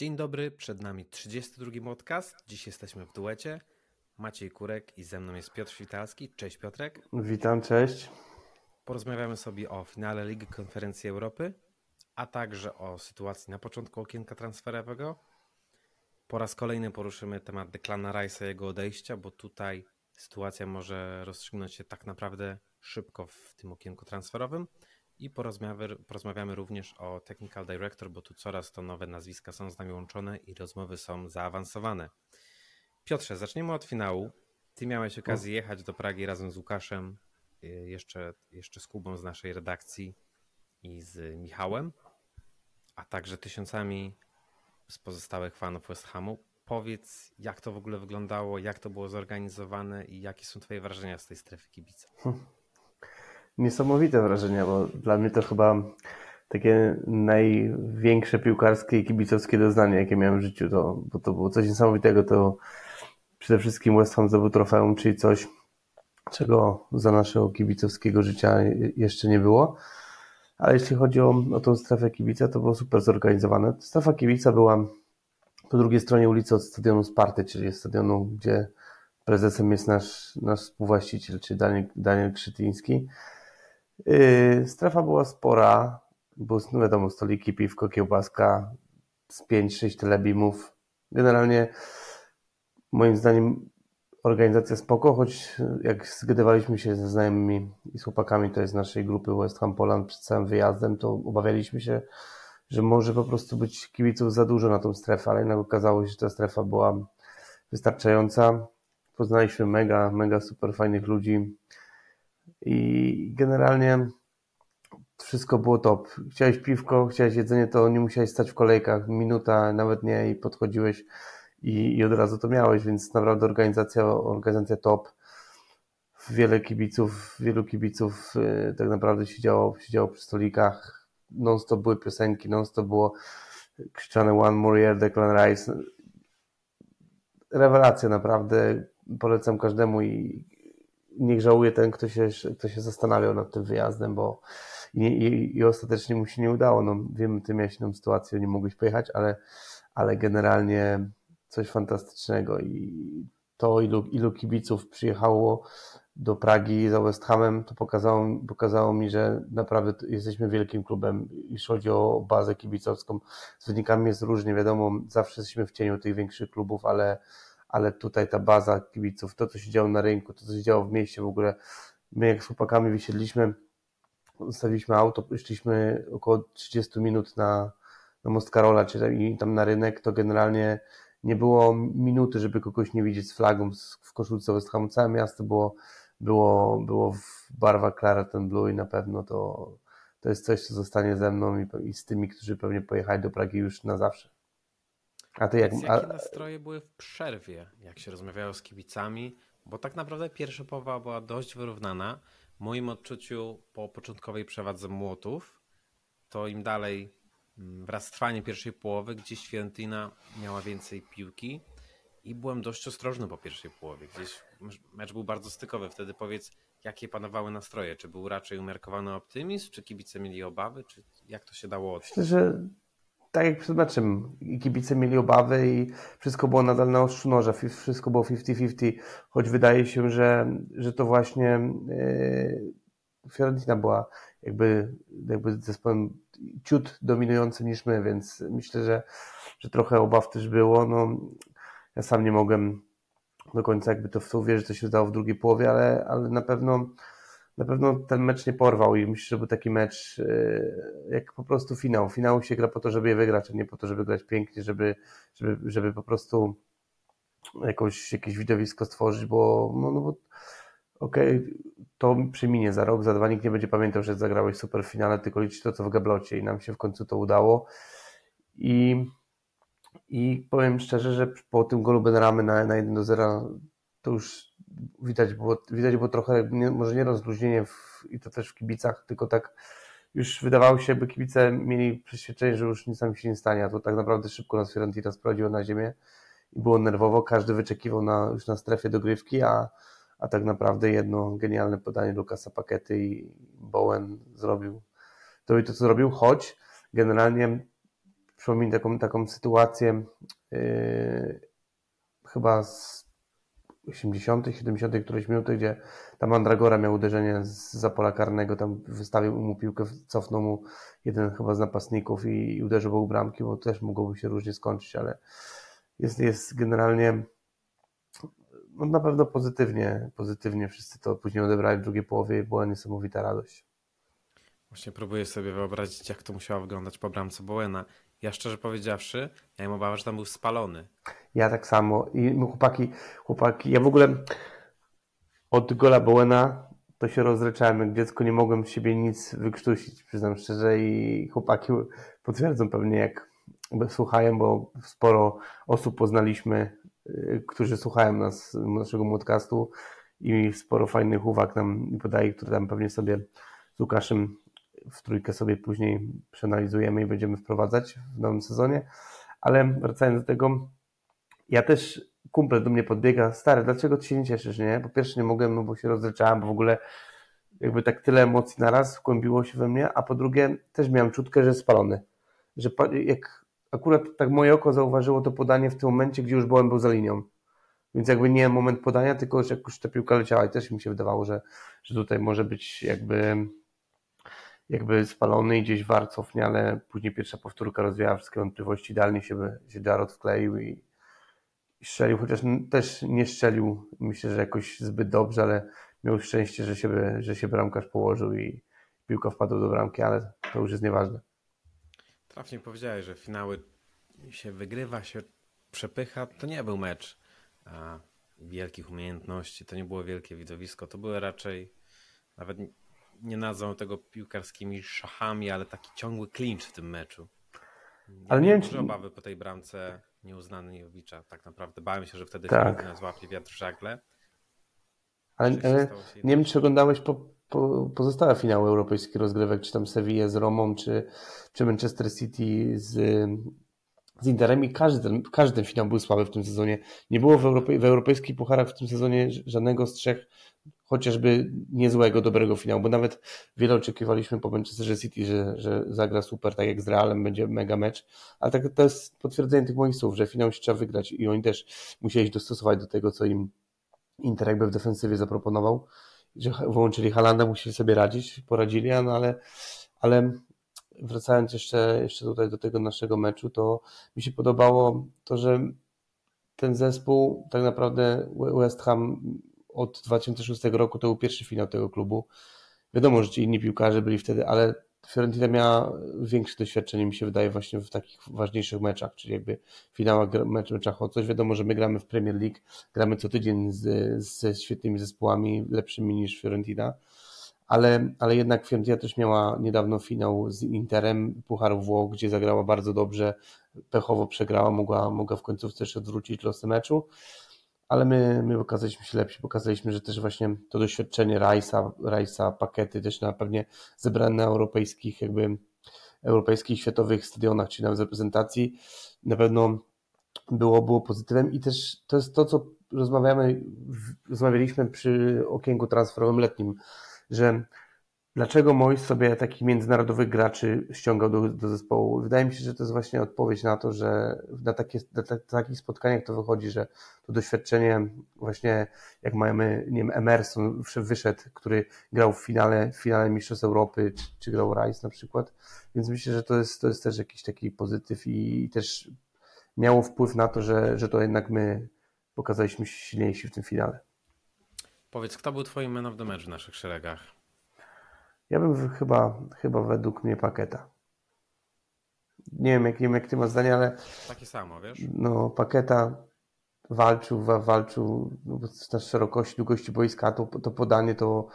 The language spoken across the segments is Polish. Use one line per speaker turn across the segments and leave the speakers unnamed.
Dzień dobry, przed nami 32 podcast. Dziś jesteśmy w duecie. Maciej Kurek i ze mną jest Piotr Świtalski. Cześć Piotrek.
Witam, cześć.
Porozmawiamy sobie o finale Ligi Konferencji Europy, a także o sytuacji na początku okienka transferowego. Po raz kolejny poruszymy temat Declana Rice'a i jego odejścia, bo tutaj sytuacja może rozstrzygnąć się tak naprawdę szybko w tym okienku transferowym. I porozmawiamy, porozmawiamy również o Technical Director, bo tu coraz to nowe nazwiska są z nami łączone i rozmowy są zaawansowane. Piotrze, zaczniemy od finału. Ty miałeś okazję jechać do Pragi razem z Łukaszem, y, jeszcze, jeszcze z Kubą z naszej redakcji i z Michałem, a także tysiącami z pozostałych fanów West Hamu. Powiedz, jak to w ogóle wyglądało, jak to było zorganizowane i jakie są Twoje wrażenia z tej strefy kibica?
Hm. Niesamowite wrażenia, bo dla mnie to chyba takie największe piłkarskie i kibicowskie doznanie, jakie miałem w życiu, to, bo to było coś niesamowitego. To przede wszystkim West Ham zdobył trofeum, czyli coś, czego za naszego kibicowskiego życia jeszcze nie było. Ale jeśli chodzi o, o tą strefę kibica, to było super zorganizowane. Strefa kibica była po drugiej stronie ulicy od stadionu Sparty, czyli stadionu, gdzie prezesem jest nasz, nasz współwłaściciel, czyli Daniel, Daniel Krzytyński. Yy, strefa była spora, bo no wiadomo, stoliki, piwko, kiełbaska, z 5-6 telebimów. Generalnie moim zdaniem organizacja spoko, choć jak zgadywaliśmy się ze znajomymi i z chłopakami to jest naszej grupy West Ham Poland przed całym wyjazdem, to obawialiśmy się, że może po prostu być kibiców za dużo na tą strefę, ale jednak okazało się, że ta strefa była wystarczająca. Poznaliśmy mega, mega super fajnych ludzi i generalnie wszystko było top. Chciałeś piwko, chciałeś jedzenie, to nie musiałeś stać w kolejkach, minuta, nawet nie i podchodziłeś i, i od razu to miałeś, więc naprawdę organizacja, organizacja top. Wiele kibiców, wielu kibiców yy, tak naprawdę siedziało, siedziało przy stolikach. Non-stop były piosenki, non-stop było krzyczane One More Year, Declan Rice. Rewelacja naprawdę. Polecam każdemu i niech żałuje ten, kto się, kto się zastanawiał nad tym wyjazdem, bo i, i, i ostatecznie mu się nie udało. No, wiem, ty miałeś inną sytuację, nie mogłeś pojechać, ale, ale generalnie coś fantastycznego i to, ilu, ilu kibiców przyjechało do Pragi za West Hamem, to pokazało, pokazało mi, że naprawdę jesteśmy wielkim klubem, jeśli chodzi o bazę kibicowską. Z wynikami jest różnie, wiadomo, zawsze jesteśmy w cieniu tych większych klubów, ale ale tutaj ta baza kibiców, to co się działo na rynku, to co się działo w mieście w ogóle, my jak z chłopakami wysiedliśmy, zostawiliśmy auto, szliśmy około 30 minut na, na Most Karola, czyli tam na rynek, to generalnie nie było minuty, żeby kogoś nie widzieć z flagą w koszulce West Hamu. Całe miasto było, było, było w barwach and Blue i na pewno to, to jest coś, co zostanie ze mną i, i z tymi, którzy pewnie pojechali do Pragi już na zawsze.
A ty jak... Jakie nastroje były w przerwie, jak się rozmawiało z kibicami? Bo tak naprawdę pierwsza połowa była dość wyrównana. W moim odczuciu po początkowej przewadze młotów, to im dalej mm, wraz z trwaniem pierwszej połowy, gdzieś Fiorentina miała więcej piłki i byłem dość ostrożny po pierwszej połowie. Gdzieś mecz był bardzo stykowy. Wtedy powiedz, jakie panowały nastroje? Czy był raczej umiarkowany optymizm, czy kibice mieli obawy, czy jak to się dało
odczuć? Myślę, że tak jak przed meczem kibice mieli obawy i wszystko było nadal na ostrzu noża, wszystko było 50-50, choć wydaje się, że, że to właśnie yy, Fiorentina była jakby, jakby zespołem ciut dominującym niż my, więc myślę, że, że trochę obaw też było. No, ja sam nie mogłem do końca jakby to w to uwierzyć, co się stało w drugiej połowie, ale, ale na pewno na pewno ten mecz nie porwał i myślę, że był taki mecz e, jak po prostu finał. Finał się gra po to, żeby je wygrać, a nie po to, żeby grać pięknie, żeby, żeby, żeby po prostu jakoś, jakieś widowisko stworzyć, bo, no, no bo okej, okay, to przyminie za rok, za dwa, nikt nie będzie pamiętał, że zagrałeś super w finale, tylko liczyć to, co w gablocie i nam się w końcu to udało i, i powiem szczerze, że po tym golu Benramy na, na 1 do 0 to już widać było, widać było trochę, nie, może nie rozluźnienie w, i to też w kibicach, tylko tak już wydawało się, by kibice mieli przeświadczenie, że już nic nam się nie stanie, a to tak naprawdę szybko nas Fiorentina sprowadziło na ziemię i było nerwowo, każdy wyczekiwał na, już na strefie dogrywki, a, a tak naprawdę jedno genialne podanie Lukasa Pakety i Bowen zrobił to i to, co zrobił, choć generalnie przypomnij taką, taką sytuację yy, chyba z 80., 70., któreś minuty, gdzie tam Mandragora miał uderzenie za pola karnego, tam wystawił mu piłkę, cofnął mu jeden chyba z napastników i, i uderzył był bramki, bo też mogłoby się różnie skończyć, ale jest, jest generalnie no na pewno pozytywnie, pozytywnie wszyscy to później odebrali w drugiej połowie i była niesamowita radość.
Właśnie próbuję sobie wyobrazić, jak to musiało wyglądać po bramce Bowena. Ja szczerze powiedziawszy, ja miałem obawę, że tam był spalony.
Ja tak samo. I chłopaki, chłopaki, ja w ogóle od gola Bowena to się rozryczałem jak dziecko, nie mogłem z siebie nic wykrztusić, przyznam szczerze i chłopaki potwierdzą pewnie jak słuchają, bo sporo osób poznaliśmy, y, którzy słuchają nas, naszego podcastu i sporo fajnych uwag nam podaje, które tam pewnie sobie z Łukaszem w trójkę sobie później przeanalizujemy i będziemy wprowadzać w nowym sezonie. Ale wracając do tego, ja też kumpel do mnie podbiega, stary, dlaczego ty się nie cieszysz, nie? Po pierwsze nie mogłem, no bo się rozryczałem, bo w ogóle jakby tak tyle emocji naraz wkłębiło się we mnie, a po drugie też miałem czutkę, że jest spalony. Że jak akurat tak moje oko zauważyło to podanie w tym momencie, gdzie już byłem był za linią. Więc jakby nie moment podania, tylko że jak już ta piłka leciała i też mi się wydawało, że, że tutaj może być jakby jakby spalony i gdzieś war cofnie, ale później pierwsza powtórka rozwiała wszystkie wątpliwości, idealnie się, się Jarod wkleił i, i strzelił, chociaż też nie strzelił, myślę, że jakoś zbyt dobrze, ale miał szczęście, że się, że się bramkarz położył i piłka wpadła do bramki, ale to już jest nieważne.
Trafnie powiedziałeś, że finały się wygrywa, się przepycha. To nie był mecz wielkich umiejętności, to nie było wielkie widowisko, to były raczej nawet nie nazwą tego piłkarskimi szachami, ale taki ciągły clinch w tym meczu. ale nie wiem, czy... obawy po tej bramce nieuznany Jowicza. Tak naprawdę bałem się, że wtedy tak. nas złapie wiatr w żagle.
Ale, nie wiem, czy oglądałeś po, po, pozostałe finały europejskich rozgrywek, czy tam Sevilla z Romą, czy, czy Manchester City z, z Interem i każdy, każdy finał był słaby w tym sezonie. Nie było w, Europej, w europejskich pucharach w tym sezonie żadnego z trzech chociażby niezłego, dobrego finału, bo nawet wiele oczekiwaliśmy po Manchester City, że, że zagra super, tak jak z Realem, będzie mega mecz, ale tak, to jest potwierdzenie tych moich słów, że finał się trzeba wygrać i oni też musieli się dostosować do tego, co im Inter jakby w defensywie zaproponował, że wyłączyli Halanda, musieli sobie radzić, poradzili, no ale, ale wracając jeszcze, jeszcze tutaj do tego naszego meczu, to mi się podobało to, że ten zespół tak naprawdę West Ham od 2006 roku to był pierwszy finał tego klubu. Wiadomo, że ci inni piłkarze byli wtedy, ale Fiorentina miała większe doświadczenie, mi się wydaje, właśnie w takich ważniejszych meczach, czyli jakby finałach, mecz, meczach o coś. Wiadomo, że my gramy w Premier League, gramy co tydzień z, ze świetnymi zespołami, lepszymi niż Fiorentina, ale, ale jednak Fiorentina też miała niedawno finał z Interem Pucharu Włoch, gdzie zagrała bardzo dobrze, pechowo przegrała, mogła, mogła w końcówce jeszcze odwrócić losy meczu ale my, my okazaliśmy się lepsi, pokazaliśmy, że też właśnie to doświadczenie Rajsa, Rajsa pakety też na pewnie zebrane na europejskich jakby europejskich, światowych stadionach, czy nawet reprezentacji, na pewno było, było pozytywem. I też to jest to, co rozmawiamy, rozmawialiśmy przy okienku transferowym letnim, że Dlaczego Mois sobie takich międzynarodowych graczy ściągał do, do zespołu? Wydaje mi się, że to jest właśnie odpowiedź na to, że na, takie, na takich spotkaniach to wychodzi, że to doświadczenie właśnie jak mamy, nie wiem, Emerson wyszedł, który grał w finale, w finale Mistrzostw Europy, czy, czy grał Rice na przykład, więc myślę, że to jest, to jest też jakiś taki pozytyw i, i też miało wpływ na to, że, że to jednak my pokazaliśmy się silniejsi w tym finale.
Powiedz, kto był twoim man of the match w naszych szeregach?
Ja bym chyba, chyba według mnie Paketa. Nie wiem, jak, nie wiem, jak ty masz zdanie, ale...
Takie samo, wiesz?
No, Paketa walczył, walczył no, na szerokości, długości boiska, to, to podanie to...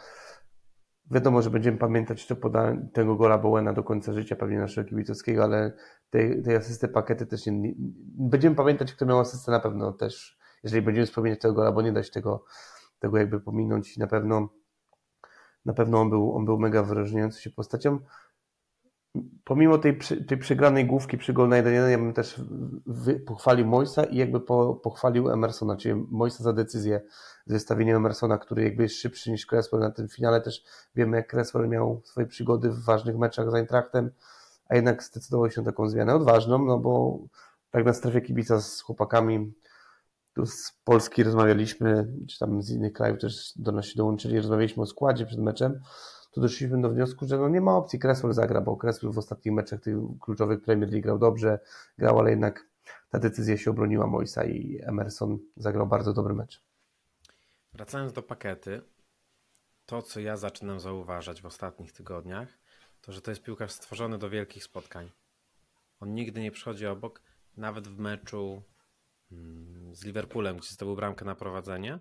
Wiadomo, że będziemy pamiętać to podanie, tego gola Bowena do końca życia, pewnie naszego kibicowskiego, ale tej, tej asysty Pakety też nie, nie... Będziemy pamiętać, kto miał asystę na pewno też, jeżeli będziemy wspominać tego gola, bo nie da się tego, tego jakby pominąć. Na pewno na pewno on był, on był mega wyróżniający się postacią. Pomimo tej, tej przegranej główki przy gol na 1 ja bym też pochwalił Moisa i jakby po, pochwalił Emersona, czyli Moisa za decyzję z zestawieniem Emersona, który jakby jest szybszy niż Creswell na tym finale. Też wiemy, jak Creswell miał swoje przygody w ważnych meczach z Eintrachtem a jednak zdecydował się na taką zmianę odważną, no bo tak na strefie kibica z chłopakami tu z Polski rozmawialiśmy, czy tam z innych krajów też do nas się dołączyli, rozmawialiśmy o składzie przed meczem, to doszliśmy do wniosku, że no nie ma opcji, Cresswell zagra, bo Cresswell w ostatnich meczach tych kluczowych Premier League grał dobrze, grał, ale jednak ta decyzja się obroniła Moisa i Emerson zagrał bardzo dobry mecz.
Wracając do pakety, to co ja zaczynam zauważać w ostatnich tygodniach, to że to jest piłkarz stworzony do wielkich spotkań. On nigdy nie przychodzi obok, nawet w meczu z Liverpoolem, gdzie zdobył bramkę na prowadzenie.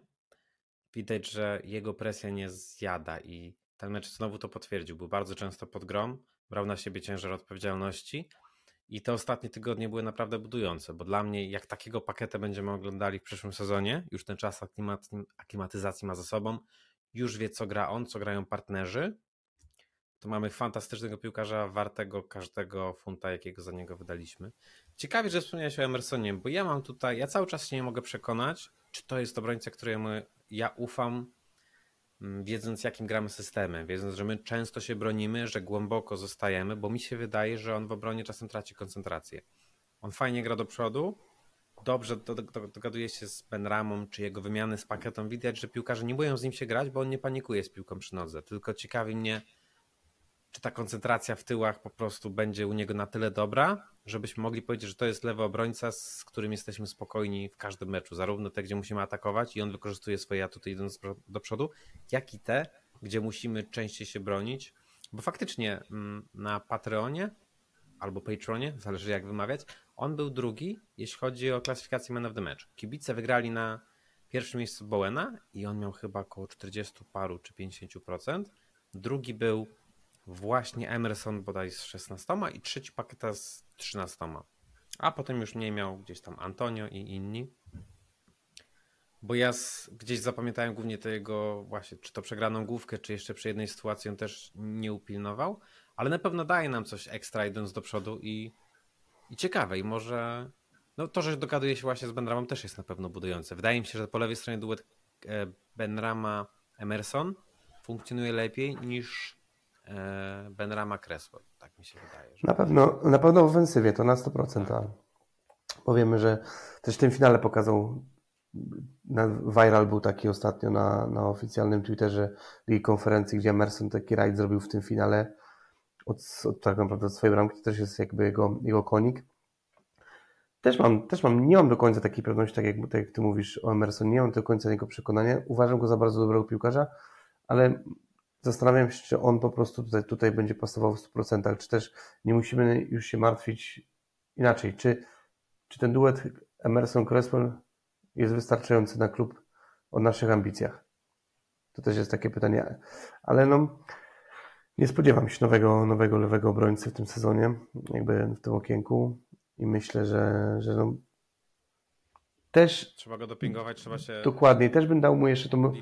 Widać, że jego presja nie zjada i ten mecz znowu to potwierdził. Był bardzo często pod grom, brał na siebie ciężar odpowiedzialności i te ostatnie tygodnie były naprawdę budujące, bo dla mnie, jak takiego paketę będziemy oglądali w przyszłym sezonie, już ten czas aklimatyzacji ma za sobą, już wie, co gra on, co grają partnerzy, to mamy fantastycznego piłkarza, wartego każdego funta, jakiego za niego wydaliśmy. Ciekawie, że wspomniałeś o Emersonie, bo ja mam tutaj, ja cały czas się nie mogę przekonać, czy to jest obrońca, któremu ja ufam, mm, wiedząc jakim gramy systemem, wiedząc, że my często się bronimy, że głęboko zostajemy, bo mi się wydaje, że on w obronie czasem traci koncentrację. On fajnie gra do przodu, dobrze dogaduje się z Benramą, czy jego wymiany z paketą. Widać, że piłkarze nie boją z nim się grać, bo on nie panikuje z piłką przy nodze. Tylko ciekawi mnie, czy ta koncentracja w tyłach po prostu będzie u niego na tyle dobra, żebyśmy mogli powiedzieć, że to jest lewy obrońca, z którym jesteśmy spokojni w każdym meczu. Zarówno te, gdzie musimy atakować i on wykorzystuje swoje atuty idąc do przodu, jak i te, gdzie musimy częściej się bronić. Bo faktycznie mm, na Patreonie albo Patronie, zależy jak wymawiać, on był drugi, jeśli chodzi o klasyfikację man of the match. Kibice wygrali na pierwszym miejscu Bowena i on miał chyba około 40 paru czy 50%. Drugi był właśnie Emerson bodaj z 16 i trzeci pakieta z 13. A potem już mniej miał gdzieś tam Antonio i inni. Bo ja z, gdzieś zapamiętałem głównie to jego właśnie, czy to przegraną główkę, czy jeszcze przy jednej sytuacji on też nie upilnował, ale na pewno daje nam coś ekstra idąc do przodu i, i ciekawe i może no to, że dogaduje się właśnie z Benramą też jest na pewno budujące. Wydaje mi się, że po lewej stronie duet e, Benrama Emerson funkcjonuje lepiej niż Benrama Cresswell. Tak mi się wydaje.
Na pewno, na pewno w ofensywie to na 100%. Tak. Powiemy, że też w tym finale pokazał viral był taki ostatnio na, na oficjalnym Twitterze Ligi Konferencji, gdzie Emerson taki rajd zrobił w tym finale od, od tak naprawdę od swojej bramki, to też jest jakby jego, jego konik. Też mam, też mam, nie mam do końca takiej pewności, tak jak, tak jak ty mówisz o Emerson, nie mam do końca jego przekonania. Uważam go za bardzo dobrego piłkarza, ale zastanawiam się, czy on po prostu tutaj, tutaj będzie pasował w 100%, czy też nie musimy już się martwić inaczej. Czy, czy ten duet Emerson-Cresswell jest wystarczający na klub o naszych ambicjach? To też jest takie pytanie. Ale no, nie spodziewam się nowego, nowego lewego obrońcy w tym sezonie, jakby w tym okienku i myślę, że, że no też...
Trzeba go dopingować, trzeba się...
Dokładnie, też bym dał mu jeszcze to,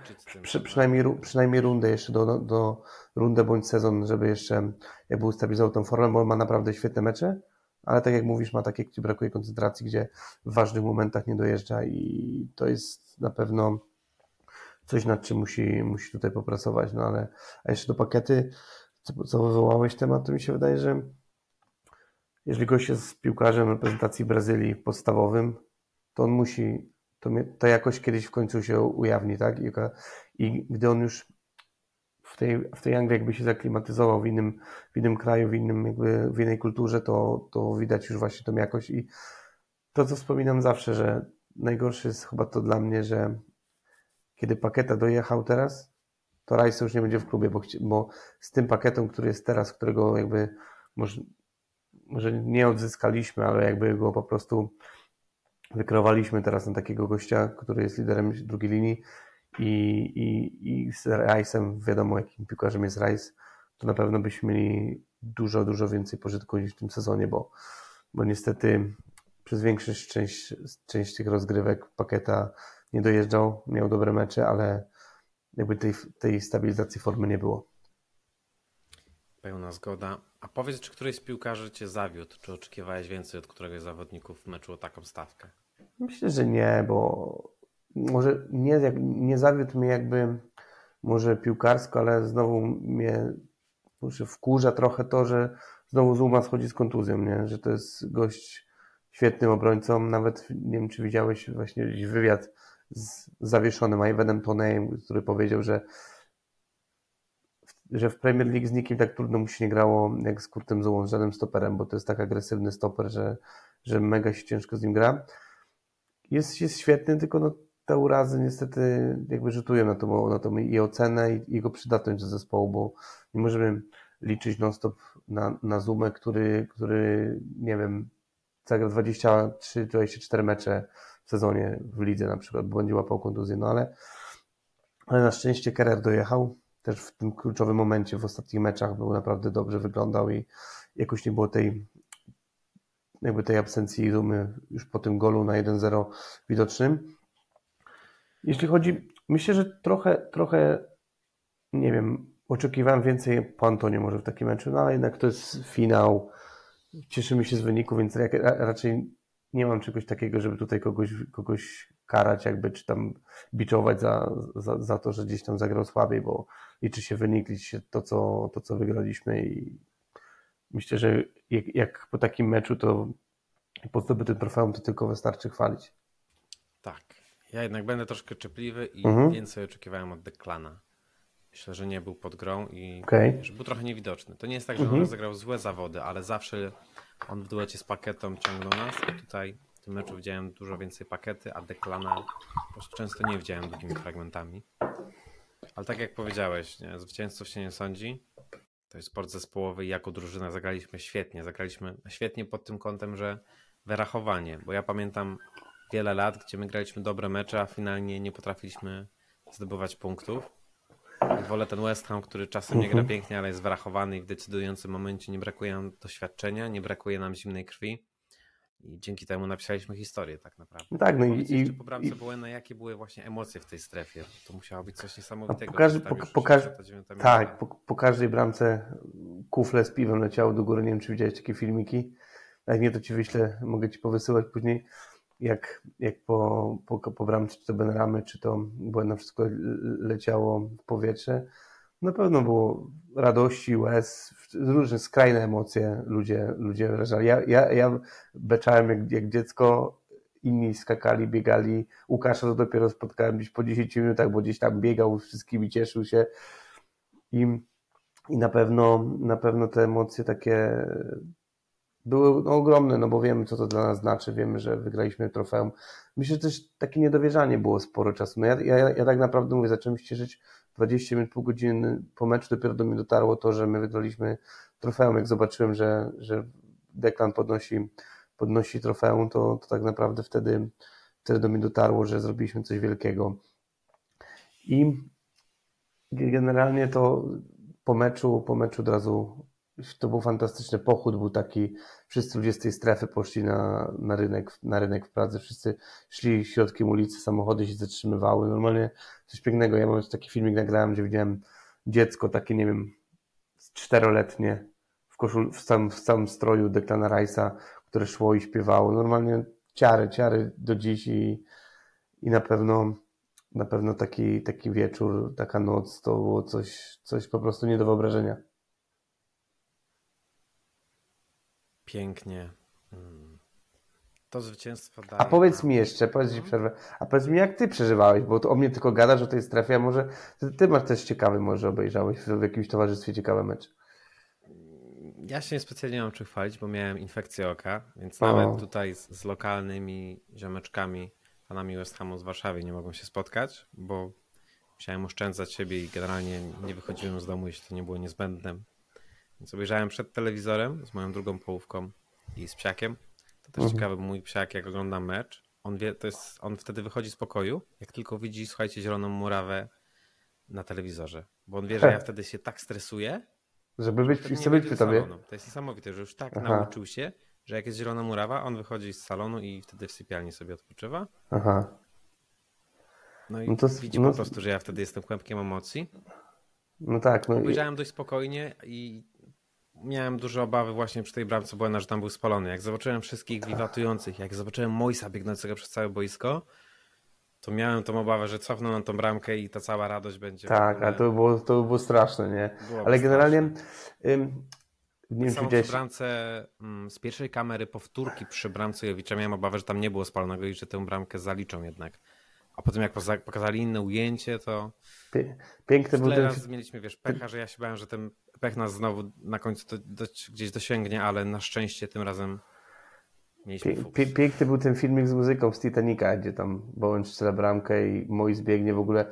przy, przynajmniej, przynajmniej rundę jeszcze do, do rundę bądź sezon, żeby jeszcze jakby ustabilizował tą formę, bo on ma naprawdę świetne mecze, ale tak jak mówisz, ma takie, gdzie brakuje koncentracji, gdzie w ważnych momentach nie dojeżdża i to jest na pewno coś, nad czym musi, musi tutaj popracować, no ale a jeszcze do pakiety co, co wywołałeś temat, to mi się wydaje, że jeżeli gość jest piłkarzem reprezentacji Brazylii podstawowym, to on musi, to, to jakoś kiedyś w końcu się ujawni, tak? I, i gdy on już w tej, w tej Anglii jakby się zaklimatyzował w innym, w innym kraju, w, innym jakby, w innej kulturze, to, to widać już właśnie tą jakość i to, co wspominam zawsze, że najgorsze jest chyba to dla mnie, że kiedy Paketa dojechał teraz, to Rice już nie będzie w klubie, bo, bo z tym pakietem, który jest teraz, którego jakby może, może nie odzyskaliśmy, ale jakby go po prostu wykreowaliśmy teraz na takiego gościa, który jest liderem drugiej linii i, i, i z Rice'em, wiadomo jakim piłkarzem jest Rice, to na pewno byśmy mieli dużo, dużo więcej pożytku niż w tym sezonie, bo, bo niestety przez większość część, część tych rozgrywek pakieta nie dojeżdżał, miał dobre mecze, ale jakby tej, tej stabilizacji formy nie było.
Pełna zgoda. A powiedz, czy któryś z piłkarzy cię zawiódł? Czy oczekiwałeś więcej od któregoś z zawodników w meczu o taką stawkę?
Myślę, że nie, bo może nie, nie zawiódł mnie jakby może piłkarsko, ale znowu mnie może wkurza trochę to, że znowu Zuma schodzi z kontuzją, nie? że to jest gość świetnym obrońcą. Nawet nie wiem, czy widziałeś właśnie jakiś wywiad z zawieszonym Ivanem Toneyem, który powiedział, że że w Premier League z nikim tak trudno mu się nie grało jak z Kurtem Zumą, z żadnym stoperem, bo to jest tak agresywny stoper, że, że mega się ciężko z nim gra. Jest, jest świetny, tylko no, te urazy niestety jakby rzutują na to, na to i ocenę i jego przydatność do zespołu, bo nie możemy liczyć non-stop na, na Zumę, który, który, nie wiem, zagra 23-24 mecze w sezonie w lidze na przykład, bo będzie łapał kontuzję, no ale, ale na szczęście Kerer dojechał, też w tym kluczowym momencie w ostatnich meczach był naprawdę dobrze wyglądał i jakoś nie było tej jakby tej absencji Zumy już po tym golu na 1-0 widocznym. Jeśli chodzi, myślę, że trochę, trochę nie wiem, oczekiwałem więcej po Antonie może w takim meczu, no ale jednak to jest finał. Cieszymy się z wyniku, więc raczej nie mam czegoś takiego, żeby tutaj kogoś, kogoś karać, jakby, czy tam biczować za, za, za to, że gdzieś tam zagrał słabiej, bo liczy się wynik, liczy się to, co, to, co wygraliśmy i myślę, że jak, jak po takim meczu, to po zdobytym trofeum to tylko wystarczy chwalić.
Tak. Ja jednak będę troszkę czepliwy i mhm. więcej oczekiwałem od Deklana. Myślę, że nie był pod grą i okay. że był trochę niewidoczny. To nie jest tak, że mhm. on rozegrał złe zawody, ale zawsze on w duecie z paketą ciągnął nas. A tutaj w tym meczu widziałem dużo więcej pakety, a Deklana po prostu często nie widziałem długimi fragmentami. Ale tak jak powiedziałeś, nie, zwycięzców się nie sądzi. To jest sport zespołowy i jako drużyna zagraliśmy świetnie. Zagraliśmy świetnie pod tym kątem, że wyrachowanie, bo ja pamiętam wiele lat, gdzie my graliśmy dobre mecze, a finalnie nie potrafiliśmy zdobywać punktów. I wolę ten West Ham, który czasem nie gra mhm. pięknie, ale jest wyrachowany i w decydującym momencie nie brakuje nam doświadczenia, nie brakuje nam zimnej krwi. I dzięki temu napisaliśmy historię tak naprawdę.
No tak, no i,
i po bramce i, Buena, jakie były właśnie emocje w tej strefie? To musiało być coś niesamowitego.
Po, każdy, po, po, każ, tak, po, po, każdej bramce kufle z piwem leciało do góry. Nie wiem, czy widziałeś takie filmiki. Jak nie, to ci wyślę, mogę ci powysyłać później, jak, jak po, po, po bramce, czy to Benramy, czy to Buena wszystko leciało w powietrze. Na pewno było radości, łez, różne skrajne emocje ludzie, ludzie wyrażali. Ja, ja, ja beczałem jak, jak dziecko, inni skakali, biegali. Łukasza to dopiero spotkałem gdzieś po 10 minutach, bo gdzieś tam biegał, wszystkimi cieszył się. I, i na pewno, na pewno te emocje takie były no, ogromne, no bo wiemy, co to dla nas znaczy, wiemy, że wygraliśmy trofeum. Myślę, że też takie niedowierzanie było sporo czasu. No ja, ja, ja tak naprawdę mówię, zacząłem się cieszyć 20 minut, pół godziny po meczu dopiero do mnie dotarło to, że my wygraliśmy trofeum. Jak zobaczyłem, że, że Deklan podnosi, podnosi trofeum, to, to tak naprawdę wtedy, wtedy do mnie dotarło, że zrobiliśmy coś wielkiego. I generalnie to po meczu, po meczu od razu to był fantastyczny pochód, był taki, wszyscy ludzie z tej strefy poszli na, na, rynek, na rynek w Pradze, wszyscy szli środkiem ulicy, samochody się zatrzymywały, normalnie coś pięknego. Ja mam taki filmik nagrałem, gdzie widziałem dziecko takie, nie wiem, czteroletnie w, koszul, w, samym, w samym stroju Declana Rice'a, które szło i śpiewało. Normalnie ciary, ciary do dziś i, i na pewno na pewno taki, taki wieczór, taka noc to było coś, coś po prostu nie do wyobrażenia.
Pięknie. Hmm. To zwycięstwo daje.
A powiedz mi jeszcze, powiedz mi mhm. przerwę, a powiedz mi jak ty przeżywałeś, bo to o mnie tylko gadasz o tej strefie, a może ty, ty masz też ciekawy, może obejrzałeś w, jakimś towarzystwie ciekawe mecz.
Ja się specjalnie mam czym chwalić, bo miałem infekcję oka, więc o. nawet tutaj z, z, lokalnymi ziomeczkami, panami West Hamu z Warszawy nie mogłem się spotkać, bo musiałem oszczędzać siebie i generalnie nie wychodziłem z domu, jeśli to nie było niezbędne. Więc obejrzałem przed telewizorem z moją drugą połówką i z psiakiem. To też mhm. ciekawe, mój psiak, jak ogląda mecz, on wie, to jest, on wtedy wychodzi z pokoju, jak tylko widzi, słuchajcie, zieloną murawę na telewizorze. Bo on wie, że ja wtedy się tak stresuję,
żeby być, chce być przy tobie.
To jest niesamowite, że już tak Aha. nauczył się, że jak jest zielona murawa, on wychodzi z salonu i wtedy w sypialni sobie odpoczywa. Aha. No i no to, widzi no... po prostu, że ja wtedy jestem kłębkiem emocji.
No tak. No
Obejrzałem i... dość spokojnie i miałem duże obawy właśnie przy tej bramce Błena, że tam był spalony. Jak zobaczyłem wszystkich wiwatujących, jak zobaczyłem Moisa biegnącego przez całe boisko, to miałem tą obawę, że cofną na tą bramkę i ta cała radość będzie.
Tak, a to było, to było straszne, nie? Byłoby Ale generalnie ym, Nie
Tak
wiem,
samo przy bramce mm, z pierwszej kamery powtórki przy bramce Jowicza miałem obawę, że tam nie było spalonego i że tę bramkę zaliczą jednak. A potem jak pokazali inne ujęcie, to
piękny był ten,
mieliśmy, wiesz, pecha, że ja się bałem, że ten pech nas znowu na końcu do, do, gdzieś dosięgnie, ale na szczęście tym razem mieliśmy
Pie, piękny był ten filmik z muzyką z Titanica, gdzie tam Bowen strzela bramkę i Moi zbiegnie w ogóle.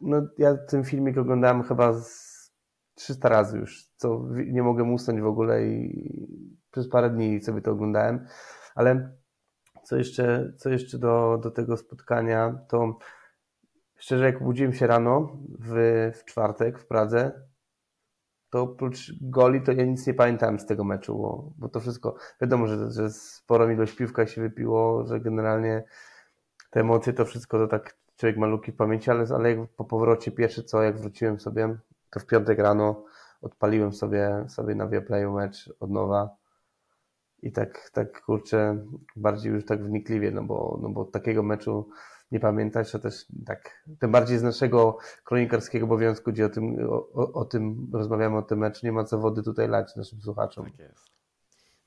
No, ja ten filmik oglądałem chyba z 300 razy już, co nie mogę usnąć w ogóle i przez parę dni sobie to oglądałem, ale co jeszcze, co jeszcze do, do tego spotkania, to szczerze jak obudziłem się rano w, w czwartek w Pradze, to oprócz goli to ja nic nie pamiętałem z tego meczu, bo, bo to wszystko, wiadomo, że, że sporą ilość piwka się wypiło, że generalnie te emocje, to wszystko to tak człowiek ma luki w pamięci, ale, ale jak po powrocie pierwsze co, jak wróciłem sobie, to w piątek rano odpaliłem sobie, sobie na Viaplayu mecz od nowa i tak, tak kurczę, bardziej już tak wnikliwie, no bo, no bo takiego meczu nie pamiętać, to też tak, tym bardziej z naszego kronikarskiego obowiązku, gdzie o tym, o, o, tym rozmawiamy, o tym meczu, nie ma co wody tutaj lać naszym słuchaczom.
Tak jest.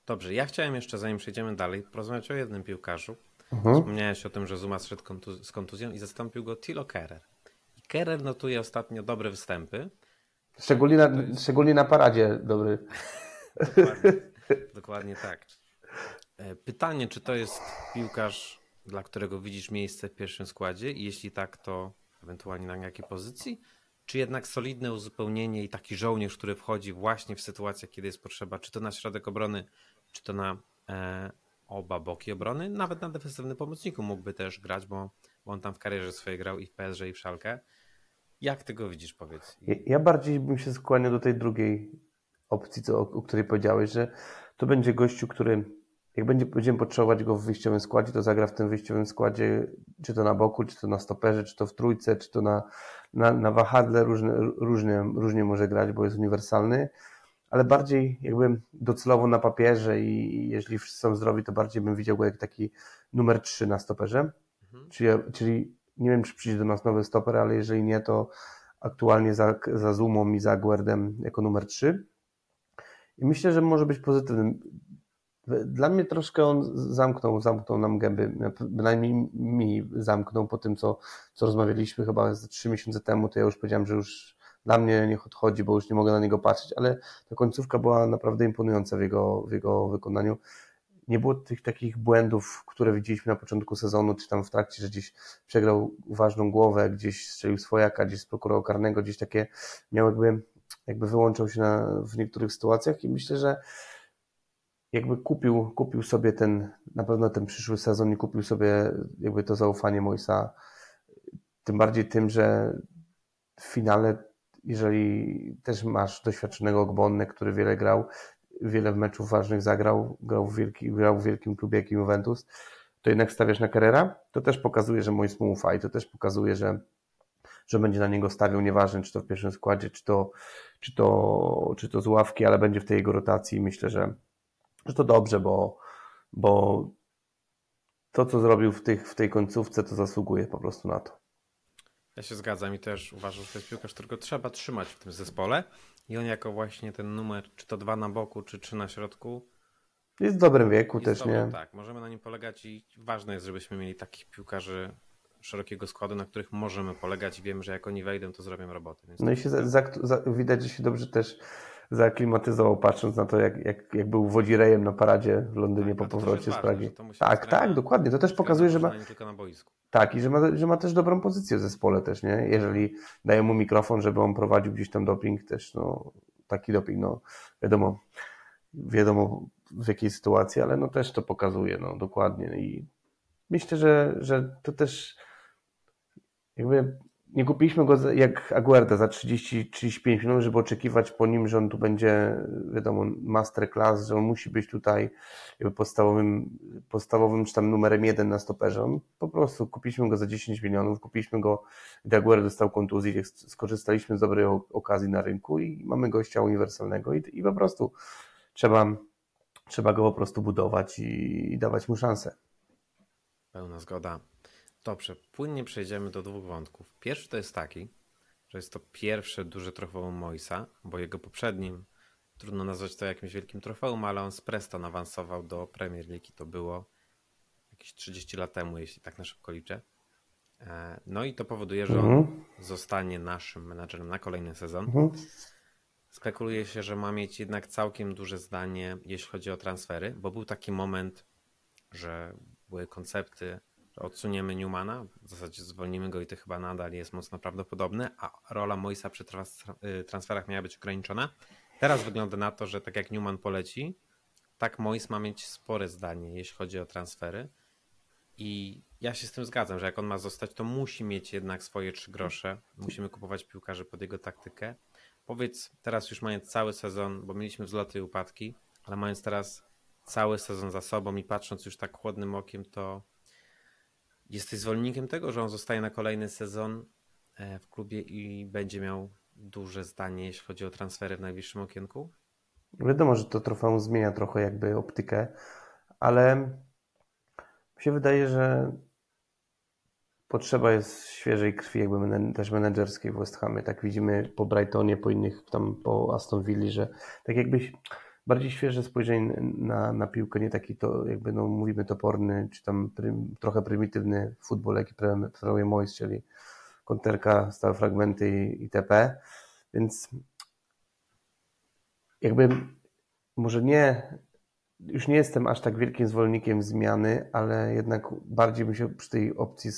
Dobrze, ja chciałem jeszcze, zanim przejdziemy dalej, porozmawiać o jednym piłkarzu.
Mhm.
Wspomniałeś o tym, że Zuma zszedł kontu- z kontuzją i zastąpił go Tilo Kerer. I Kerer notuje ostatnio dobre występy.
Szczególnie na,
jest-
szczególnie na paradzie dobry.
Dokładnie, dokładnie tak. E, Pytanie, czy to jest piłkarz, dla którego widzisz miejsce w pierwszym składzie i jeśli tak, to ewentualnie na jakiej pozycji? Czy jednak solidne uzupełnienie i taki żołnierz, który wchodzi właśnie w sytuacjach, kiedy jest potrzeba, czy to na środek obrony, czy to na e, oba boki obrony, nawet na defensywnym pomocniku mógłby też grać, bo, bo on tam w karierze swojej grał i w PSG i w Szalkę. Jak ty go widzisz, powiedz?
Ja- Ja bardziej bym się skłaniał do tej drugiej opcji, co, o, której powiedziałeś, że to będzie gościu, który jak będzie, będziemy potrzebować go w wyjściowym składzie, to zagra w tym wyjściowym składzie, czy to na boku, czy to na stoperze, czy to w trójce, czy to na, na, na wahadle, różne, różnie, różnie może grać, bo jest uniwersalny, ale bardziej jakby docelowo na papierze i, i jeżeli wszyscy są zdrowi, to bardziej bym widział go jak taki numer 3 na stoperze.
Mhm.
Czyli, czyli nie wiem, czy przyjdzie do nas nowy stoper, ale jeżeli nie, to aktualnie za, za Zumą i za Guerdem jako numer 3. I myślę, że może być pozytywnym. Dla mnie troszkę on zamknął, zamknął nam gęby, bynajmniej mi zamknął po tym, co, co rozmawialiśmy chyba ze trzy miesiące temu, to ja już powiedziałem, że już dla mnie niech odchodzi, bo już nie mogę na niego patrzeć, ale ta końcówka była naprawdę imponująca w jego, w jego wykonaniu. Nie było tych takich błędów, które widzieliśmy na początku sezonu, czy tam w trakcie, że gdzieś przegrał ważną głowę, gdzieś strzelił swojaka, gdzieś prokurował karnego, gdzieś takie miał jakby, jakby wyłączał się na, w niektórych sytuacjach i myślę, że jakby kupił, kupił sobie ten, na pewno ten przyszły sezon i kupił sobie jakby to zaufanie Moisa. Tym bardziej tym, że w finale, jeżeli też masz doświadczonego Ogbonnę, który wiele grał, wiele meczów ważnych zagrał, grał w, wielki, grał w wielkim klubie jakim Juventus, to jednak stawiasz na Carrera, to też pokazuje, że Mois mu ufa i to też pokazuje, że, że będzie na niego stawiał, nieważne czy to w pierwszym składzie, czy to, czy to, czy to z ławki, ale będzie w tej jego rotacji. Myślę, że, że to dobrze, bo, bo to, co zrobił w, tych, w tej końcówce, to zasługuje po prostu na to.
Ja się zgadzam i też uważam, że to jest piłkarz, którego trzeba trzymać w tym zespole. I on jako właśnie ten numer, czy to dwa na boku, czy trzy na środku.
Jest w dobrym wieku też,
dobrym,
nie?
Tak, możemy na nim polegać i ważne jest, żebyśmy mieli takich piłkarzy szerokiego składu, na których możemy polegać i wiemy, że jak oni wejdą, to zrobią robotę.
No i się za, za, za, widać, że się dobrze też zaaklimatyzował, patrząc na to, jak, jak, jak był wodzirejem na paradzie w Londynie
Tak,
po powrocie z Pragi. Tak, tak, dokładnie. To też pokazuje, że ma,
tylko na boisku.
tak, i że ma, że ma też dobrą pozycję w zespole też, nie? Jeżeli dają mu mikrofon, żeby on prowadził gdzieś tam doping też, no taki doping, no wiadomo, wiadomo w jakiej sytuacji, ale no też to pokazuje, no dokładnie i myślę, że, że to też jakby nie kupiliśmy go jak Aguerda za 30-35 minut, żeby oczekiwać po nim, że on tu będzie, wiadomo, masterclass, że on musi być tutaj podstawowym, podstawowym czy tam numerem jeden na stoperze. On po prostu kupiliśmy go za 10 milionów, kupiliśmy go, gdy Aguero dostał kontuzję, skorzystaliśmy z dobrej okazji na rynku i mamy gościa uniwersalnego i, i po prostu trzeba, trzeba go po prostu budować i, i dawać mu szansę.
Pełna zgoda. Dobrze, płynnie przejdziemy do dwóch wątków. Pierwszy to jest taki, że jest to pierwsze duże trochę Moisa, bo jego poprzednim trudno nazwać to jakimś wielkim trofeum, ale on z Preston awansował do Premier League i to było jakieś 30 lat temu, jeśli tak na szybko liczę. E, no i to powoduje, że on
Mhm.
zostanie naszym menadżerem na kolejny sezon.
Mhm.
Spekuluje się, że ma mieć jednak całkiem duże zdanie, jeśli chodzi o transfery, bo był taki moment, że były koncepty, odsuniemy Newmana, w zasadzie zwolnimy go i to chyba nadal jest mocno prawdopodobne, a rola Moisa przy y, transferach miała być ograniczona. Teraz wygląda na to, że tak jak Newman poleci, tak Mois ma mieć spore zdanie, jeśli chodzi o transfery. I ja się z tym zgadzam, że jak on ma zostać, to musi mieć jednak swoje trzy grosze. Musimy kupować piłkarzy pod jego taktykę. Powiedz teraz już mając cały sezon, bo mieliśmy wzloty i upadki, ale mając teraz cały sezon za sobą i patrząc już tak chłodnym okiem, to jesteś zwolennikiem tego, że on zostaje na kolejny sezon e, w klubie i będzie miał duże zdanie, jeśli chodzi o transfery w najbliższym okienku?
Wiadomo, że to trofeum zmienia trochę jakby optykę, ale mi się wydaje, że potrzeba jest świeżej krwi, jakby też menedżerskiej w West Hamie. Tak widzimy po Brightonie, po innych tam, po Aston Villa, że tak jakbyś bardziej świeże spojrzenie na, na piłkę, nie taki to jakby, no mówimy toporny, czy tam prym, trochę prymitywny futbol, jaki pre- preferuje Moyes, czyli konterka, stałe fragmenty itp. Więc jakby może nie, już nie jestem aż tak wielkim zwolennikiem zmiany, ale jednak bardziej bym się przy tej opcji,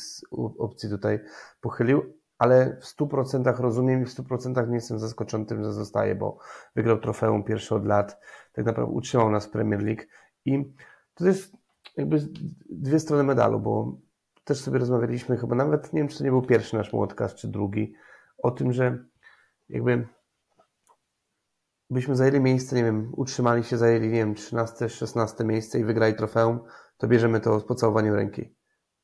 opcji tutaj pochylił, ale w 100% rozumiem i w 100% nie jestem zaskoczony tym, że zostaje, bo wygrał trofeum pierwszy od lat, tak naprawdę utrzymał nas w Premier League i to jest jakby dwie strony medalu, bo też sobie rozmawialiśmy chyba nawet, nie wiem czy to nie był pierwszy nasz podcast, czy drugi, o tym, że jakby byśmy zajęli miejsce, nie wiem, utrzymali się, zajęli, nie wiem, 13, 16 miejsce i wygrali trofeum, to bierzemy to z pocałowaniem ręki.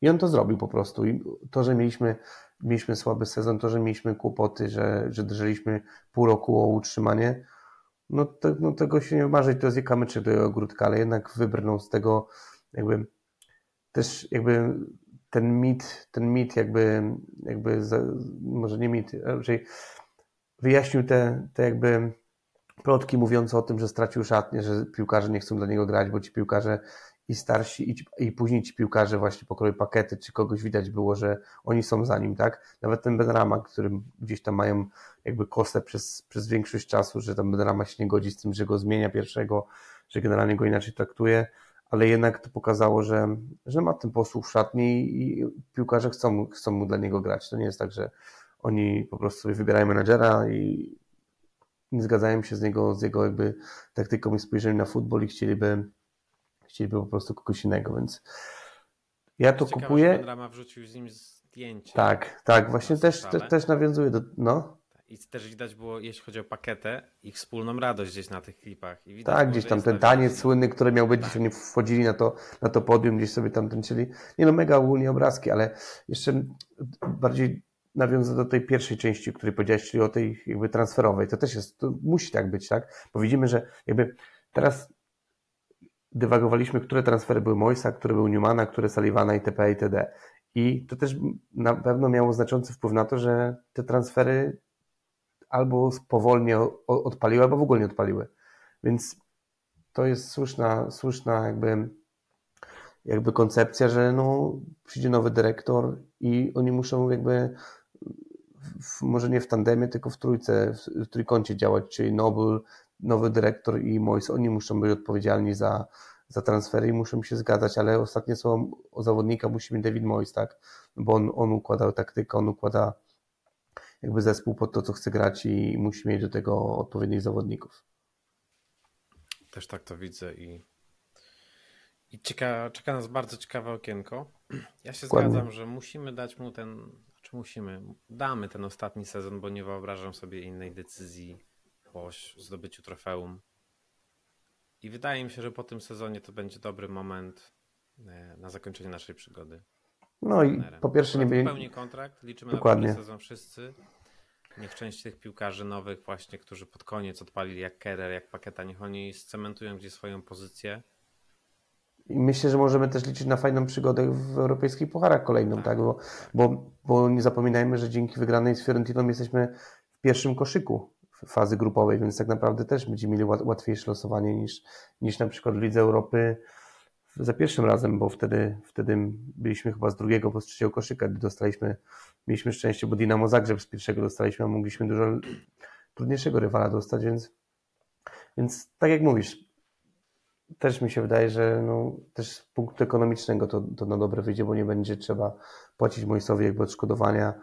I on to zrobił po prostu. I to, że mieliśmy, mieliśmy słaby sezon, to, że mieliśmy kłopoty, że, że drżyliśmy pół roku o utrzymanie, no, te, no tego się nie marzyć, to jest kamyczek do jego ogródka, ale jednak wybrnął z tego jakby też jakby ten mit, ten mit jakby, jakby za, może nie mit, raczej wyjaśnił te, te jakby plotki mówiące o tym, że stracił szatnię, że piłkarze nie chcą dla niego grać, bo ci piłkarze i starsi, i, i później ci piłkarze właśnie pokroju pakety, czy kogoś widać było, że oni są za nim, tak? Nawet ten Benrama, którym gdzieś tam mają jakby kosę przez, przez większość czasu, że tam Benrama się nie godzi z tym, że go zmienia pierwszego, że generalnie go inaczej traktuje, ale jednak to pokazało, że, że ma ten posłuch w szatni i piłkarze chcą, chcą mu dla niego grać. To nie jest tak, że oni po prostu sobie wybierają menadżera i nie zgadzają się z niego, z jego jakby taktyką i spojrzeniem na futbol i chcieliby, chcieliby po prostu kogoś innego, więc ja to
Ciekawe,
kupuję.
że Benrahma wrzucił z nim zdjęcie.
Tak, tak, właśnie też, te, też nawiązuję do, no,
I też widać było, jeśli chodzi o paketę, ich wspólną radość gdzieś na tych klipach. I widać
tak, gdzieś tam ten
ta
taniec słynny, który miał być, gdzieś oni wchodzili na to, na to podium, gdzieś sobie tam tańczyli. Nie no, mega ogólnie obrazki, ale jeszcze bardziej nawiążę do tej pierwszej części, o której powiedziałeś, czyli o tej jakby transferowej. To też jest, to musi tak być, tak? Bo widzimy, że jakby teraz dywagowaliśmy, które transfery były Moisa, które były Newmana, które Sullivana itp. itd. I to też na pewno miało znaczący wpływ na to, że te transfery albo powolnie odpaliły, albo w ogóle nie odpaliły. Więc to jest słuszna, słuszna jakby, jakby koncepcja, że no, przyjdzie nowy dyrektor i oni muszą jakby w, może nie w tandemie, tylko w trójce, w trójkącie działać, czyli Nobel, nowy dyrektor i Mois, oni muszą być odpowiedzialni za, za transfery i muszą się zgadzać, ale ostatnie słowo o zawodnika musi mieć David Mois, tak? Bo on, on układał taktykę, on układa jakby zespół pod to, co chce grać i musi mieć do tego odpowiednich zawodników.
Też tak to widzę i, i czeka, czeka nas bardzo ciekawe okienko. Ja się
Dokładnie.
zgadzam, że musimy dać mu ten, czy musimy, damy ten ostatni sezon, bo nie wyobrażam sobie innej decyzji po zdobyciu trofeum. I wydaje mi się, że po tym sezonie to będzie dobry moment e, na zakończenie naszej przygody.
No i po pierwsze nie będzie...
Pełni kontrakt, liczymy
Dokładnie.
na sezon wszyscy. Niech część tych piłkarzy nowych właśnie, którzy pod koniec odpalili jak Kerer, jak Paketa, niech oni scementują gdzieś swoją pozycję.
I myślę, że możemy też liczyć na fajną przygodę w europejskich pucharach kolejną, tak? Bo, bo, bo nie zapominajmy, że dzięki wygranej z Fiorentiną jesteśmy w pierwszym koszyku fazy grupowej, więc tak naprawdę też będziemy mieli łatwiejsze losowanie niż, niż na przykład Lidze Europy za pierwszym razem, bo wtedy, wtedy byliśmy chyba z drugiego, bo z trzeciego koszyka, gdy dostaliśmy, mieliśmy szczęście, bo Dinamo Zagrzeb z pierwszego dostaliśmy, a mogliśmy dużo trudniejszego rywala dostać, więc, więc tak jak mówisz, też mi się wydaje, że no, też z punktu ekonomicznego to, to na dobre wyjdzie, bo nie będzie trzeba płacić Mojsowi jakby odszkodowania,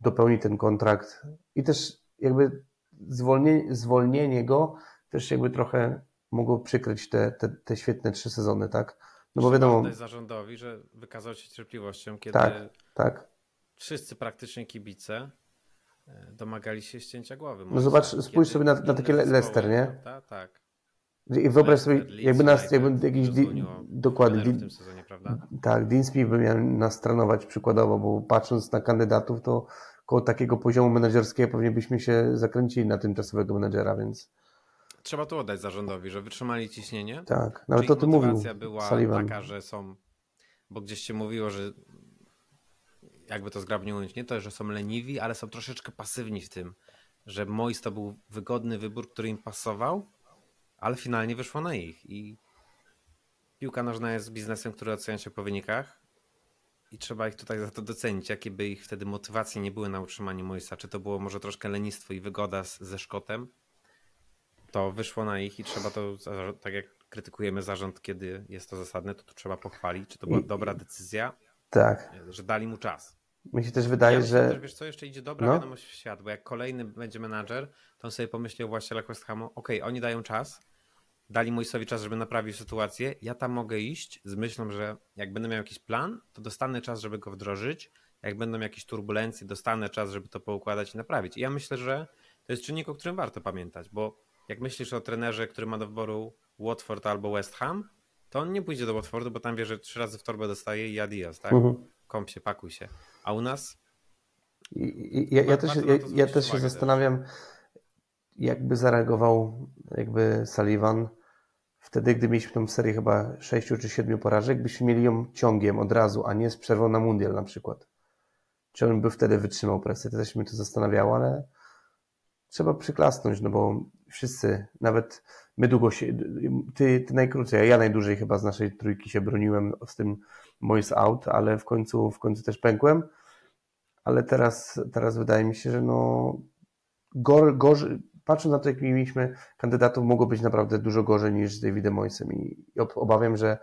dopełni ten kontrakt i też jakby zwolnienie, zwolnienie go też jakby trochę mogło przykryć te, te, te świetne trzy sezony, tak?
No bo wiadomo. zarządowi, że wykazał się cierpliwością, kiedy
tak, tak.
wszyscy praktycznie kibice e, domagali się ścięcia głowy.
No zobacz, spójrz sobie na, na takie Leicester, nie?
Tak, tak.
I wyobraź sobie, jakby nas, jakby jakiś, dokładnie,
w tym sezonie, prawda?
Tak, Dean Smith by miał nas trenować przykładowo, bo patrząc na kandydatów, to koło takiego poziomu menedżerskiego pewnie byśmy się zakręcili na tymczasowego menedżera, więc...
Trzeba tu oddać zarządowi, że wytrzymali ciśnienie.
Tak, nawet to ty mówił.
była
Sullivan.
taka, że są, bo gdzieś się mówiło, że jakby to zgrabnie ująć, nie to, że są leniwi, ale są troszeczkę pasywni w tym, że Mois to był wygodny wybór, który im pasował, ale finalnie wyszło na ich i piłka nożna jest biznesem, który ocenia się po wynikach i trzeba ich tutaj za to docenić, jakie by ich wtedy motywacje nie były na utrzymanie Moisa, czy to było może troszkę lenistwo i wygoda z, ze Szkotem, to wyszło na ich i trzeba to, tak jak krytykujemy zarząd, kiedy jest to zasadne, to, to trzeba pochwalić, czy to była dobra decyzja,
tak.
że dali mu czas.
Mi się też wydaje, ja że...
Też, wiesz co, jeszcze idzie dobra no? wiadomość w świat, bo jak kolejny będzie menadżer, to on sobie pomyśli o właścicielach West Hamu, okej, okay, oni dają czas, dali Moisowi czas, żeby naprawił sytuację, ja tam mogę iść z myślą, że jak będę miał jakiś plan, to dostanę czas, żeby go wdrożyć, jak będą jakieś turbulencje, dostanę czas, żeby to poukładać i naprawić. I ja myślę, że to jest czynnik, o którym warto pamiętać, bo jak myślisz o trenerze, który ma do wyboru Watford albo West Ham, to on nie pójdzie do Watfordu, bo tam wie, że trzy razy w torbę dostaje i adios, tak? Mhm. Kąp się, pakuj się. A u nas?
Ja, ja, też, ja, ja też się zastanawiam, jakby zareagował jakby Sullivan wtedy, gdy mieliśmy tą serię chyba sześciu czy siedmiu porażek, byśmy mieli ją ciągiem od razu, a nie z przerwą na mundial na przykład. Czy on by wtedy wytrzymał presję? To też mnie to zastanawiało, ale trzeba przyklasnąć, no bo wszyscy, nawet my długo się, ty, ty najkrócej, a ja najdłużej chyba z naszej trójki się broniłem z tym Moise out, ale w końcu, w końcu też pękłem. Ale teraz, teraz wydaje mi się, że no gor, gorzej, patrząc na to, jak mieliśmy kandydatów, mogło być naprawdę dużo gorzej niż z Davidem Moisem i, obawiam, że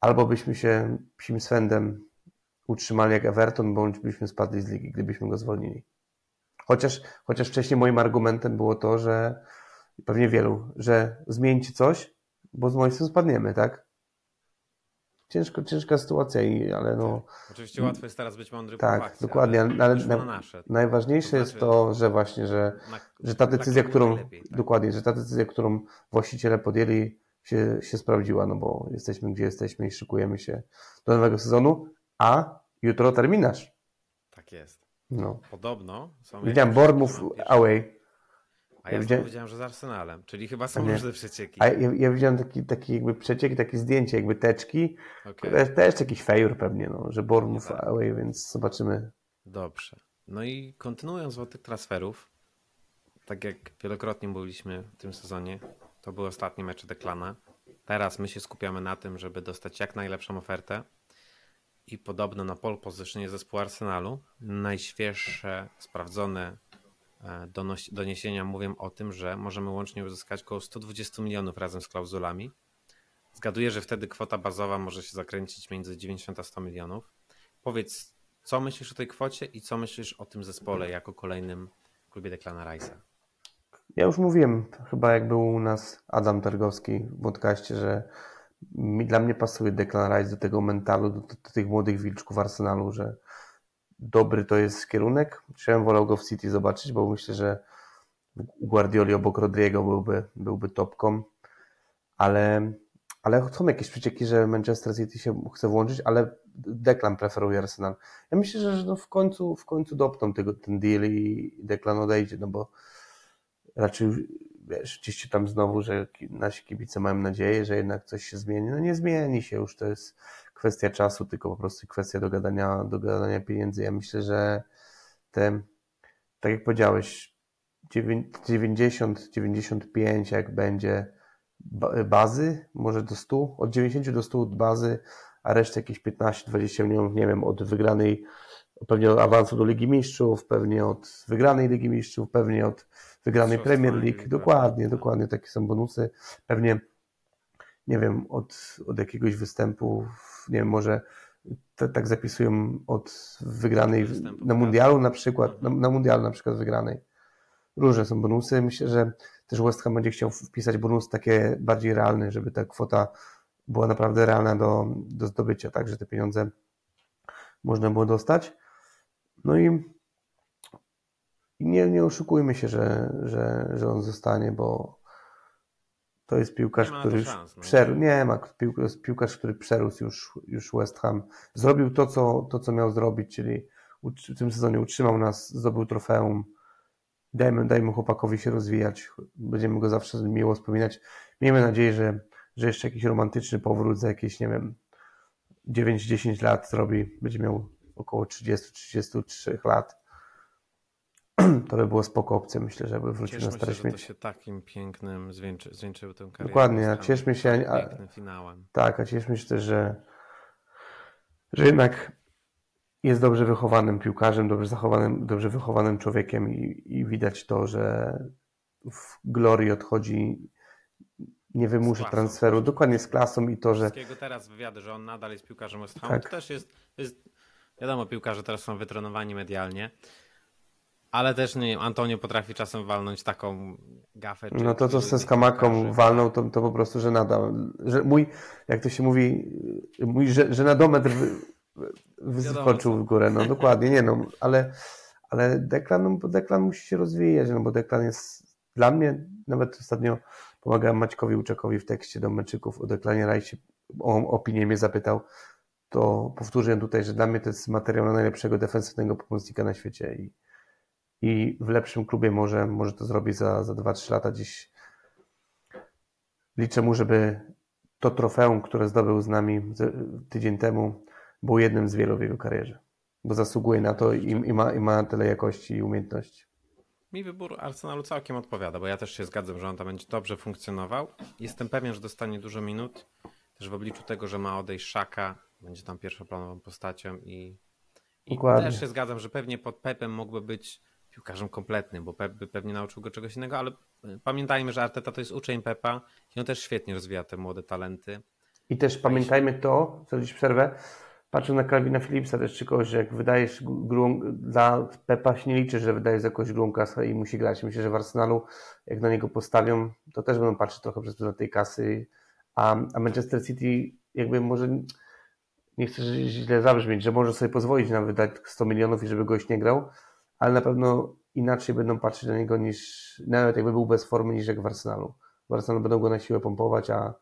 albo byśmy się psim swędem utrzymali jak Everton, bądź byśmy spadli z ligi, gdybyśmy go zwolnili. Chociaż, chociaż wcześniej moim argumentem było to, że pewnie wielu, że zmieńcie coś, bo z Moisem spadniemy, tak? Ciężko, ciężka sytuacja, i, ale no...
Oczywiście łatwo jest teraz być mądry
Tak, akcji, dokładnie, ale, ale na, nasze. najważniejsze to znaczy, jest to, że właśnie, że, na, że ta decyzja, którą... Lepiej, tak? Dokładnie, że ta decyzja, którą właściciele podjęli się, się sprawdziła, no bo jesteśmy gdzie jesteśmy i szykujemy się do nowego sezonu, a jutro terminarz.
Tak jest. No. Podobno
są. Widziałem Bournemouth away.
A ja, ja widziałem... powiedziałem, że z Arsenalem, czyli chyba są różne przecieki.
A ja, ja, widziałem taki, taki jakby przeciek, takie zdjęcie, jakby teczki. Okay. Też jakiś fejur pewnie, no, że Bournemouth tak. away, więc zobaczymy.
Dobrze. No i kontynuując wątek tych transferów, tak jak wielokrotnie mówiliśmy w tym sezonie, to były ostatnie mecze Deklana. Teraz my się skupiamy na tym, żeby dostać jak najlepszą ofertę i podobno na pole positionie zespołu Arsenalu najświeższe, sprawdzone e, doniesienia mówią o tym, że możemy łącznie uzyskać około 120 milionów razem z klauzulami. Zgaduję, że wtedy kwota bazowa może się zakręcić między 90 a 100 milionów. Powiedz, co myślisz o tej kwocie i co myślisz o tym zespole jako kolejnym klubie Declana Rice'a?
Ja już mówiłem, chyba jak był u nas Adam Targowski w podcaście, że dla mnie pasuje Declan Rice do tego mentalu, do, do, tych młodych wilczków Arsenalu, że dobry to jest kierunek. Ja bym wolał go w City zobaczyć, bo myślę, że Guardioli obok Rodriego byłby, byłby topką, ale, ale są jakieś przecieki, że Manchester City się chce włączyć, ale Declan preferuje Arsenal. Ja myślę, że no w końcu w końcu dopną tego, ten deal i Declan odejdzie, no bo raczej wiesz, gdzieś tam znowu, że nasi kibice mają nadzieję, że jednak coś się zmieni. No nie zmieni się już, to jest kwestia czasu, tylko po prostu kwestia dogadania, dogadania pieniędzy. Ja myślę, że te, tak jak powiedziałeś, 90-95 jak będzie bazy, może do 100, od 90 do 100 bazy, a resztę jakieś 15-20 milionów, nie wiem, od wygranej, pewnie od awansu do Ligi Mistrzów, pewnie od wygranej Ligi Mistrzów, pewnie od wygranej Premier League. Dokładnie, dokładnie takie są bonusy. Pewnie, nie wiem, od, od jakiegoś występu, nie wiem, może tak zapisują od wygranej na mundialu na przykład, na, na mundialu na przykład wygranej. Różne są bonusy. Myślę, że też West Ham będzie chciał wpisać bonus takie bardziej realny, żeby ta kwota była naprawdę realna do, do zdobycia, tak, że te pieniądze można było dostać. No i, i nie, nie oszukujmy się, że, że, że on zostanie, bo to jest piłkarz, który już szans, no. przerósł. Nie ma, to jest piłkarz, który przerósł już, już West Ham. Zrobił to co, to, co miał zrobić, czyli w tym sezonie utrzymał nas, zdobył trofeum. Dajmy, dajmy chłopakowi się rozwijać. Będziemy go zawsze miło wspominać. Miejmy nadzieję, że, że jeszcze jakiś romantyczny powrót za jakieś, nie wiem, 9-10 lat zrobi. Będzie miał około 30-33 lat to by było spoko opcja, myślę, żeby wrócił na stare
się, śmieci. to się takim pięknym zwieńczy, zwieńczył tę karierę.
Dokładnie, a cieszmy się...
A, pięknym finałem.
Tak, a cieszmy się też, że, że jednak jest dobrze wychowanym piłkarzem, dobrze zachowanym, dobrze wychowanym człowiekiem i, i widać to, że w Glorii odchodzi nie wymusza transferu, dokładnie z klasą i to, że...
Teraz wywiady, że on nadal jest piłkarzem West Hamu, tak. to też jest, jest... Wiadomo, piłkarze teraz są wytrenowani medialnie, ale też nie wiem, Antonio potrafi czasem walnąć taką gafę.
no to co z Kamaką walnął, to, to po prostu żenada. Że mój, jak to się mówi, mój że, żenadometr wy, wyskoczył w górę. No dokładnie, nie no, ale, ale Deklan, no, Deklan musi się rozwijać, no bo Deklan jest dla mnie, nawet ostatnio pomagałem Maćkowi Uczekowi w tekście do meczyków o Deklanie Rajsie, o opinię mnie zapytał, to powtórzę tutaj, że dla mnie to jest materiał na najlepszego defensywnego pomocnika na świecie i i w lepszym klubie może, może to zrobić za, za 2-3 lata dziś. Liczę mu, żeby to trofeum, które zdobył z nami tydzień temu, było jednym z wielu w jego karierze, bo zasługuje na to i, i, ma, i ma tyle jakości i umiejętności.
Mi wybór Arsenalu całkiem odpowiada, bo ja też się zgadzam, że on tam będzie dobrze funkcjonował. Jestem pewien, że dostanie dużo minut, też w obliczu tego, że ma odejść Szaka, będzie tam pierwszoplanową postacią i, i też się zgadzam, że pewnie pod Pepem mógłby być piłkarzem kompletnym, bo Pep by pewnie nauczył go czegoś innego, ale e, pamiętajmy, że Arteta to jest uczeń Pepa i on też świetnie rozwija te młode talenty.
I też pamiętajmy to, co dziś przerwę, patrzę na Calvina Phillipsa też czy kogoś, że jak wydajesz grą, dla Pepa się nie liczy, że wydajesz jakąś grą kasę i musi grać. Myślę, że w Arsenalu, jak na niego postawią, to też będą patrzeć trochę przez pryzmat tej kasy, a, a Manchester City jakby może nie chcę źle zabrzmieć, że może sobie pozwolić na wydać 100 milionów i żeby goś nie grał, ale na pewno inaczej będą patrzeć na niego niż, nawet jakby był bez formy, niż jak w Arsenalu. W Arsenalu będą go na siłę pompować, a,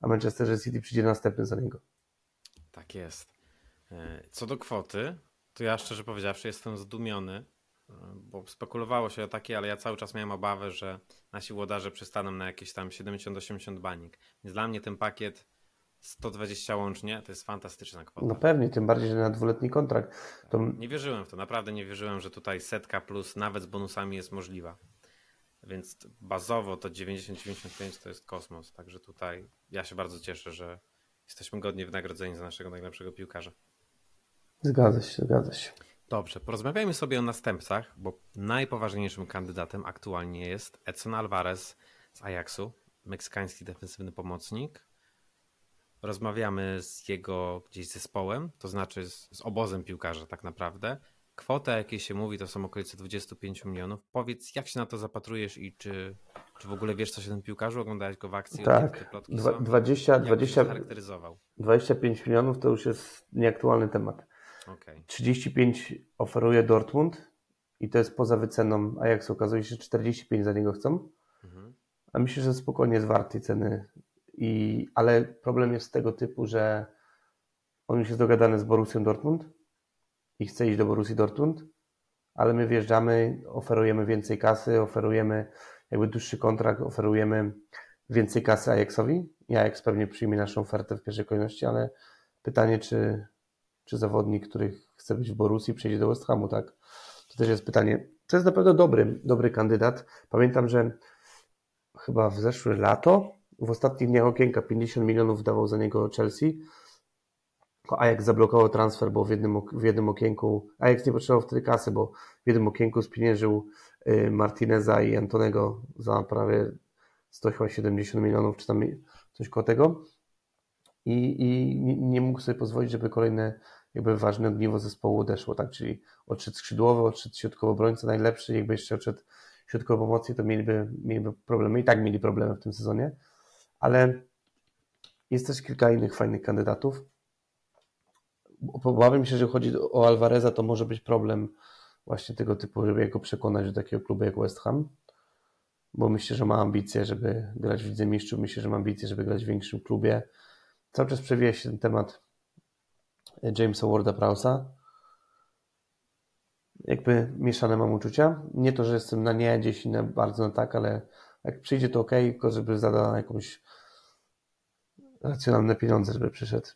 a Manchester City przyjdzie następny za niego.
Tak jest. E, co do kwoty, to ja szczerze powiedziawszy jestem zdumiony, e, bo spekulowało się o takiej, ale ja cały czas miałem obawę, że nasi włodarze przystaną na jakieś tam 70-80 banik. Więc dla mnie ten pakiet 120 łącznie, to jest fantastyczna kwota.
No pewnie, tym bardziej, że na dwuletni kontrakt. To...
Nie wierzyłem w to, naprawdę nie wierzyłem, że tutaj setka plus nawet z bonusami jest możliwa. Więc bazowo to 90-95 to jest kosmos. Także tutaj ja się bardzo cieszę, że jesteśmy godnie wynagrodzeni za naszego najlepszego piłkarza.
Zgadza się, zgadza się.
Dobrze, porozmawiajmy sobie o następcach, bo najpoważniejszym kandydatem aktualnie jest Edson Alvarez z Ajaxu, meksykański defensywny pomocnik rozmawiamy z jego gdzieś zespołem, to znaczy z, z obozem piłkarza tak naprawdę. Kwota, jakiej się mówi, to są okolice 25 milionów. Powiedz, jak się na to zapatrujesz i czy, czy w ogóle wiesz, co się ten piłkarzu? Oglądałeś go w akcji?
Tak, Dwa, 20, 20,
charakteryzował?
25 milionów to już jest nieaktualny temat. Okay. 35 oferuje Dortmund i to jest poza wyceną a jak się okazuje się, 45 za niego chcą. Mhm. A myślę, że spokojnie jest wart tej ceny i, ale problem jest tego typu, że on już jest dogadany z Borussią Dortmund i chce iść do Borussii Dortmund, ale my wjeżdżamy, oferujemy więcej kasy, oferujemy jakby dłuższy kontrakt, oferujemy więcej kasy Ajaxowi Ajax pewnie przyjmie naszą ofertę w pierwszej kolejności, ale pytanie, czy, czy zawodnik, który chce być w Borussii, przejdzie do West Hamu, tak? To też jest pytanie, to jest na pewno dobry, dobry kandydat. Pamiętam, że chyba w zeszłe lato, w ostatnich dniach okienka 50 milionów dawał za niego Chelsea. Ajax zablokował transfer, bo w jednym, w jednym okienku, Ajax nie potrzebował wtedy kasy, bo w jednym okienku spieniężył y, Martineza i Antonego za prawie 170 milionów, czy tam coś koło tego. I, i nie mógł sobie pozwolić, żeby kolejne jakby ważne ogniwo zespołu odeszło, tak? Czyli odszedł skrzydłowy, odszedł środkowo obrońca najlepszy, jakby jeszcze odszedł środkowo pomocy, to mieliby, mieliby problemy. I tak mieli problemy w tym sezonie, ale jest też kilka innych fajnych kandydatów. Obawiam się, że chodzi o Alvareza, to może być problem właśnie tego typu, żeby go przekonać do takiego klubu jak West Ham, bo myślę, że ma ambicje, żeby grać w Lidze Mistrzów, myślę, że ma ambicje, żeby grać w większym klubie. Cały czas przewija się ten temat Jamesa Warda Prowse'a. Jakby mieszane mam uczucia. Nie to, że jestem na nie gdzieś na bardzo na tak, ale jak przyjdzie to ok, tylko żeby zadał jakąś racjonalne pieniądze, żeby przyszedł.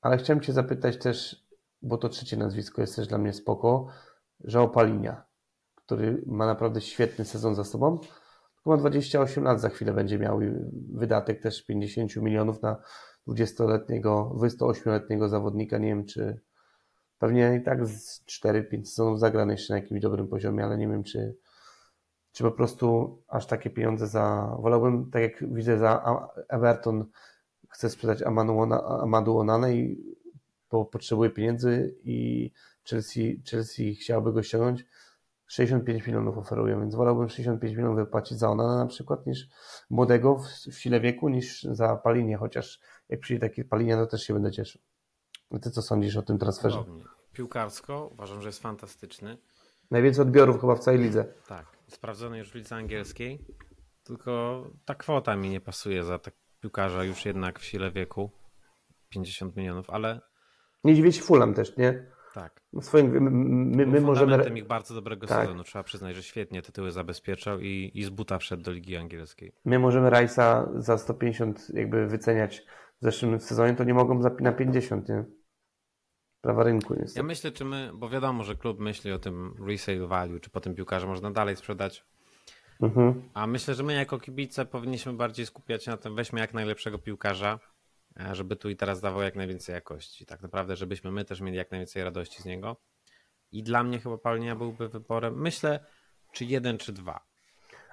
Ale chciałem Cię zapytać też, bo to trzecie nazwisko jest też dla mnie spoko, że Opalinia, który ma naprawdę świetny sezon za sobą, ma 28 lat za chwilę będzie miał wydatek też 50 milionów na 20-letniego, 28-letniego zawodnika. Nie wiem, czy pewnie i tak z 4-5 sezonów zagrany jeszcze na jakimś dobrym poziomie, ale nie wiem, czy, czy po prostu aż takie pieniądze za. Wolałbym, tak jak widzę, za Everton chce sprzedać Amadu Onane i bo potrzebuje pieniędzy i Chelsea, Chelsea chciałaby go ściągnąć. 65 milionów oferują, więc wolałbym 65 milionów wypłacić za Onana na przykład niż młodego w, w sile wieku niż za Palinie, chociaż jak przyjdzie taki Palinia, to też się będę cieszył. A ty co sądzisz o tym transferze?
Piłkarsko uważam, że jest fantastyczny.
Najwięcej odbiorów chyba w całej lidze.
Tak, sprawdzony już w lidze angielskiej, tylko ta kwota mi nie pasuje za tak piłkarza już jednak w sile wieku. 50 milionów, ale...
Nie dziwię się Fulham też, nie?
Tak.
W swoim, my, my, my możemy.
ich bardzo dobrego tak. sezonu. Trzeba przyznać, że świetnie tytuły zabezpieczał i, i z buta wszedł do Ligi Angielskiej.
My możemy Rajsa za 150 jakby wyceniać w zeszłym sezonie, to nie mogą za na 50, nie? Prawa rynku jest.
Ja myślę, czy my, bo wiadomo, że klub myśli o tym resale value, czy po tym piłkarze można dalej sprzedać. Mhm. A myślę, że my jako kibice powinniśmy bardziej skupiać się na tym, weźmy jak najlepszego piłkarza, E, żeby tu i teraz dawał jak najwięcej jakości. Tak naprawdę, żebyśmy my też mieli jak najwięcej radości z niego. I dla mnie chyba Paulinia byłby wyborem, myślę, czy jeden, czy dwa.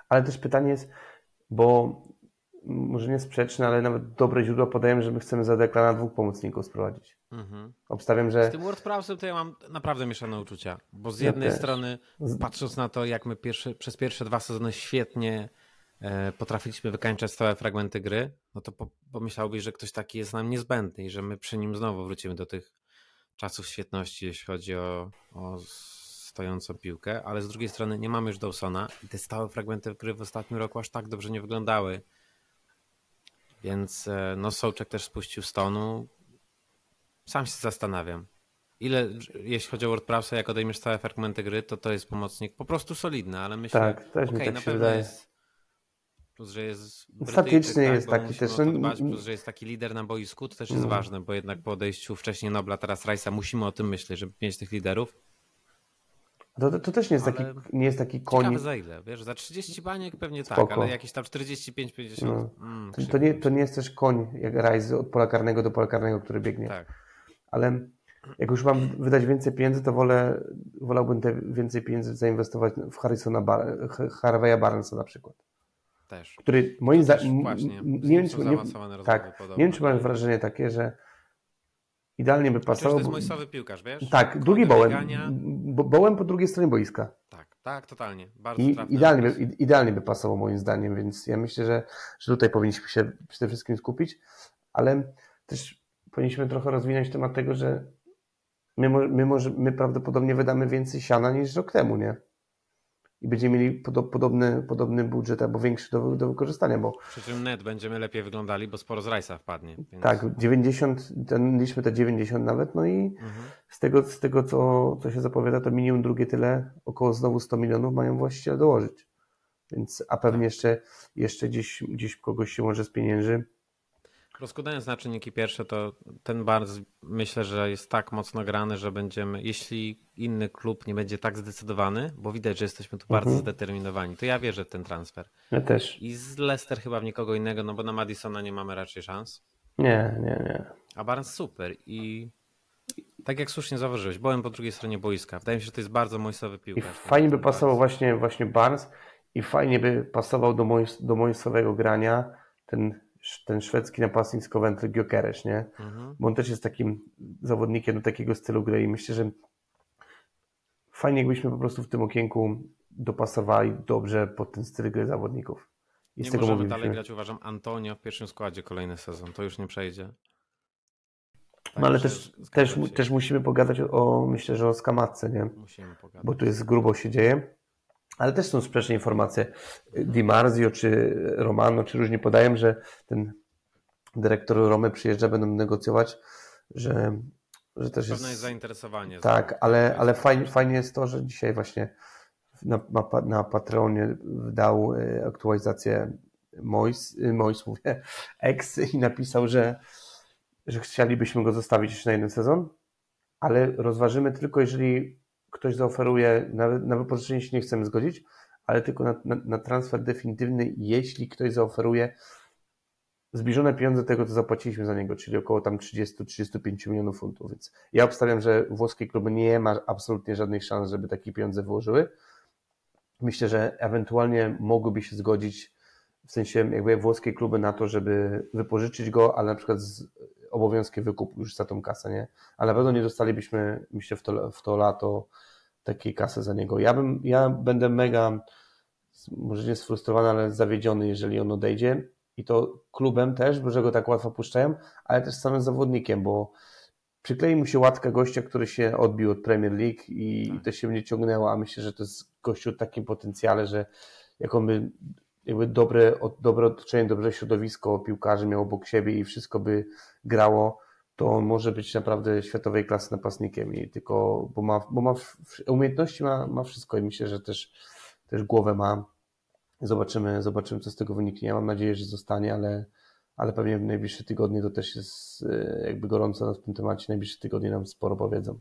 Ale też pytanie jest, bo może nie sprzeczne, ale nawet dobre źródła podają, że my chcemy za Deklana dwóch pomocników sprowadzić. Mhm. Obstawiam, że...
Z tym WordPressem to ja mam naprawdę mieszane uczucia, bo z jednej ja strony patrząc na to, jak my pierwsze, przez pierwsze dwa sezony świetnie E, potrafiliśmy wykańczać stałe fragmenty gry, no to pomyślałbyś, że ktoś taki jest nam niezbędny i że my przy nim znowu wrócimy do tych czasów świetności, jeśli chodzi o, o stojącą piłkę, ale z drugiej strony nie mamy już Dawsona i te stałe fragmenty gry w ostatnim roku aż tak dobrze nie wyglądały. Więc e, no Sołczek też spuścił stonu. Sam się zastanawiam. Ile, jeśli chodzi o WordPressa, jak odejmiesz stałe fragmenty gry, to to jest pomocnik po prostu solidny, ale myślę,
tak, też okay, mi tak na pewno wydaje. jest
Plus, że jest
Statyczny tak, jest taki też. No,
dbać, plus, że jest taki lider na boisku, to też jest no. ważne, bo jednak po odejściu wcześniej Nobla, teraz Rajsa, musimy o tym myśleć, żeby mieć tych liderów.
To, to, to też nie jest, taki, nie jest taki koń.
Ciekawe za ile, wiesz, za 30 baniek pewnie tak, Spoko. tak, ale jakieś tam 45-50. No.
Mm, to, to, nie, to nie jest też koń jak Rajs od pola karnego do pola karnego, który biegnie. Tak. Ale jak już mam wydać więcej pieniędzy, to wolę, wolałbym te więcej pieniędzy zainwestować w Harrisona Bar Harveya Barnesa na przykład.
Też.
Który moim zdaniem. Nie, wiem, czy, nie, tak, nie wiem, czy mam wrażenie takie, że idealnie by pasował.
To jest mój słaby piłkarz, wiesz?
Tak, drugi bołem. Bołem po drugiej stronie boiska.
Tak, tak, totalnie. Bardzo
I, idealnie, by, idealnie by pasował moim zdaniem, więc ja myślę, że, że tutaj powinniśmy się przede wszystkim skupić, ale też powinniśmy trochę rozwinąć temat tego, że my, my, może, my prawdopodobnie wydamy więcej siana niż rok temu, nie? i będziemy mieli podobny, podobny budżet albo większy do, do wykorzystania. Bo...
Przy czym net będziemy lepiej wyglądali, bo sporo z rajsa wpadnie.
Więc... Tak, 90, ten, liczmy te 90 nawet, no i mhm. z tego, z tego co, co się zapowiada, to minimum drugie tyle, około znowu 100 milionów mają właściciele dołożyć. Więc, a pewnie tak. jeszcze, jeszcze gdzieś, gdzieś kogoś się może spienięży.
Rozkładając na czynniki pierwsze, to ten Barnes myślę, że jest tak mocno grany, że będziemy, jeśli inny klub nie będzie tak zdecydowany, bo widać, że jesteśmy tu bardzo
Mhm.
zdeterminowani, to ja wierzę w ten transfer.
Ja też.
I z Leicester chyba w nikogo innego, no bo na Madisona nie mamy raczej szans.
Nie, nie, nie.
A Barnes super i tak jak słusznie zauważyłeś, byłem po drugiej stronie boiska. Wydaje mi się, że to jest bardzo moistowy
I
piłkarz.
fajnie by pasował
Barnes.
właśnie, właśnie Barnes i fajnie by pasował do, moj, do moistowego grania ten, ten szwedzki napastnik z Coventry Gyökeres, nie?
Mhm.
Bo on też jest takim zawodnikiem do takiego stylu gry i myślę, że fajnie jakbyśmy po prostu w tym okienku dopasowali dobrze pod ten styl gry zawodników. I
Nie
tego
możemy
moglibyśmy...
dalej grać, uważam, Antonio w pierwszym składzie kolejny sezon. To już nie przejdzie.
No ale
Także
też, też, też musimy pogadać o, myślę, że o skamatce, nie?
Musimy pogadać.
bo tu jest grubo się dzieje. Ale też są sprzeczne informacje. Di Marzio czy Romano, czy różnie podają, że ten dyrektor Romy przyjeżdża, będą negocjować, że, że też
Pewne jest
jest.
zainteresowanie.
Tak, ale, ale fajnie, fajnie jest to, że dzisiaj właśnie na, na, na Patreonie dał e, aktualizację Mois, e, Mois mówię, X i napisał, że, że chcielibyśmy go zostawić jeszcze na jeden sezon, ale rozważymy tylko, jeżeli ktoś zaoferuje, na, na wypożyczenie się nie chcemy zgodzić, ale tylko na, na, na transfer definitywny, jeśli ktoś zaoferuje zbliżone pieniądze tego, co zapłaciliśmy za niego, czyli około tam 30-35 milionów funtów. Więc ja obstawiam, że włoskie kluby nie ma absolutnie żadnych szans, żeby takie pieniądze wyłożyły. Myślę, że ewentualnie mogłyby się zgodzić, w sensie jakby włoskie kluby na to, żeby wypożyczyć go, ale na przykład z obowiązkiem wykupu już za tą kasę, nie? Ale na pewno nie dostalibyśmy, myślę, w to, w to lato takiej kasy za niego. Ja bym, ja będę mega, może nie sfrustrowany, ale zawiedziony, jeżeli on odejdzie i to klubem też, bo że go tak łatwo puszczają, ale też samym zawodnikiem, bo przyklei mu się łatka gościa, który się odbił od Premier League i,
Tak.
i to się będzie ciągnęło, a myślę, że to jest gościu o takim potencjale, że jak on by jakby dobre, dobre otoczenie, dobre środowisko piłkarzy miał obok siebie i wszystko by grało, to on może być naprawdę światowej klasy napastnikiem i tylko, bo ma, bo ma umiejętności ma, ma wszystko i myślę, że też, też głowę ma. Zobaczymy, zobaczymy, co z tego wyniknie. Ja mam nadzieję, że zostanie, ale, ale pewnie w najbliższe tygodnie to też jest e, jakby gorąco na tym temacie. Najbliższe tygodnie nam sporo powiedzą.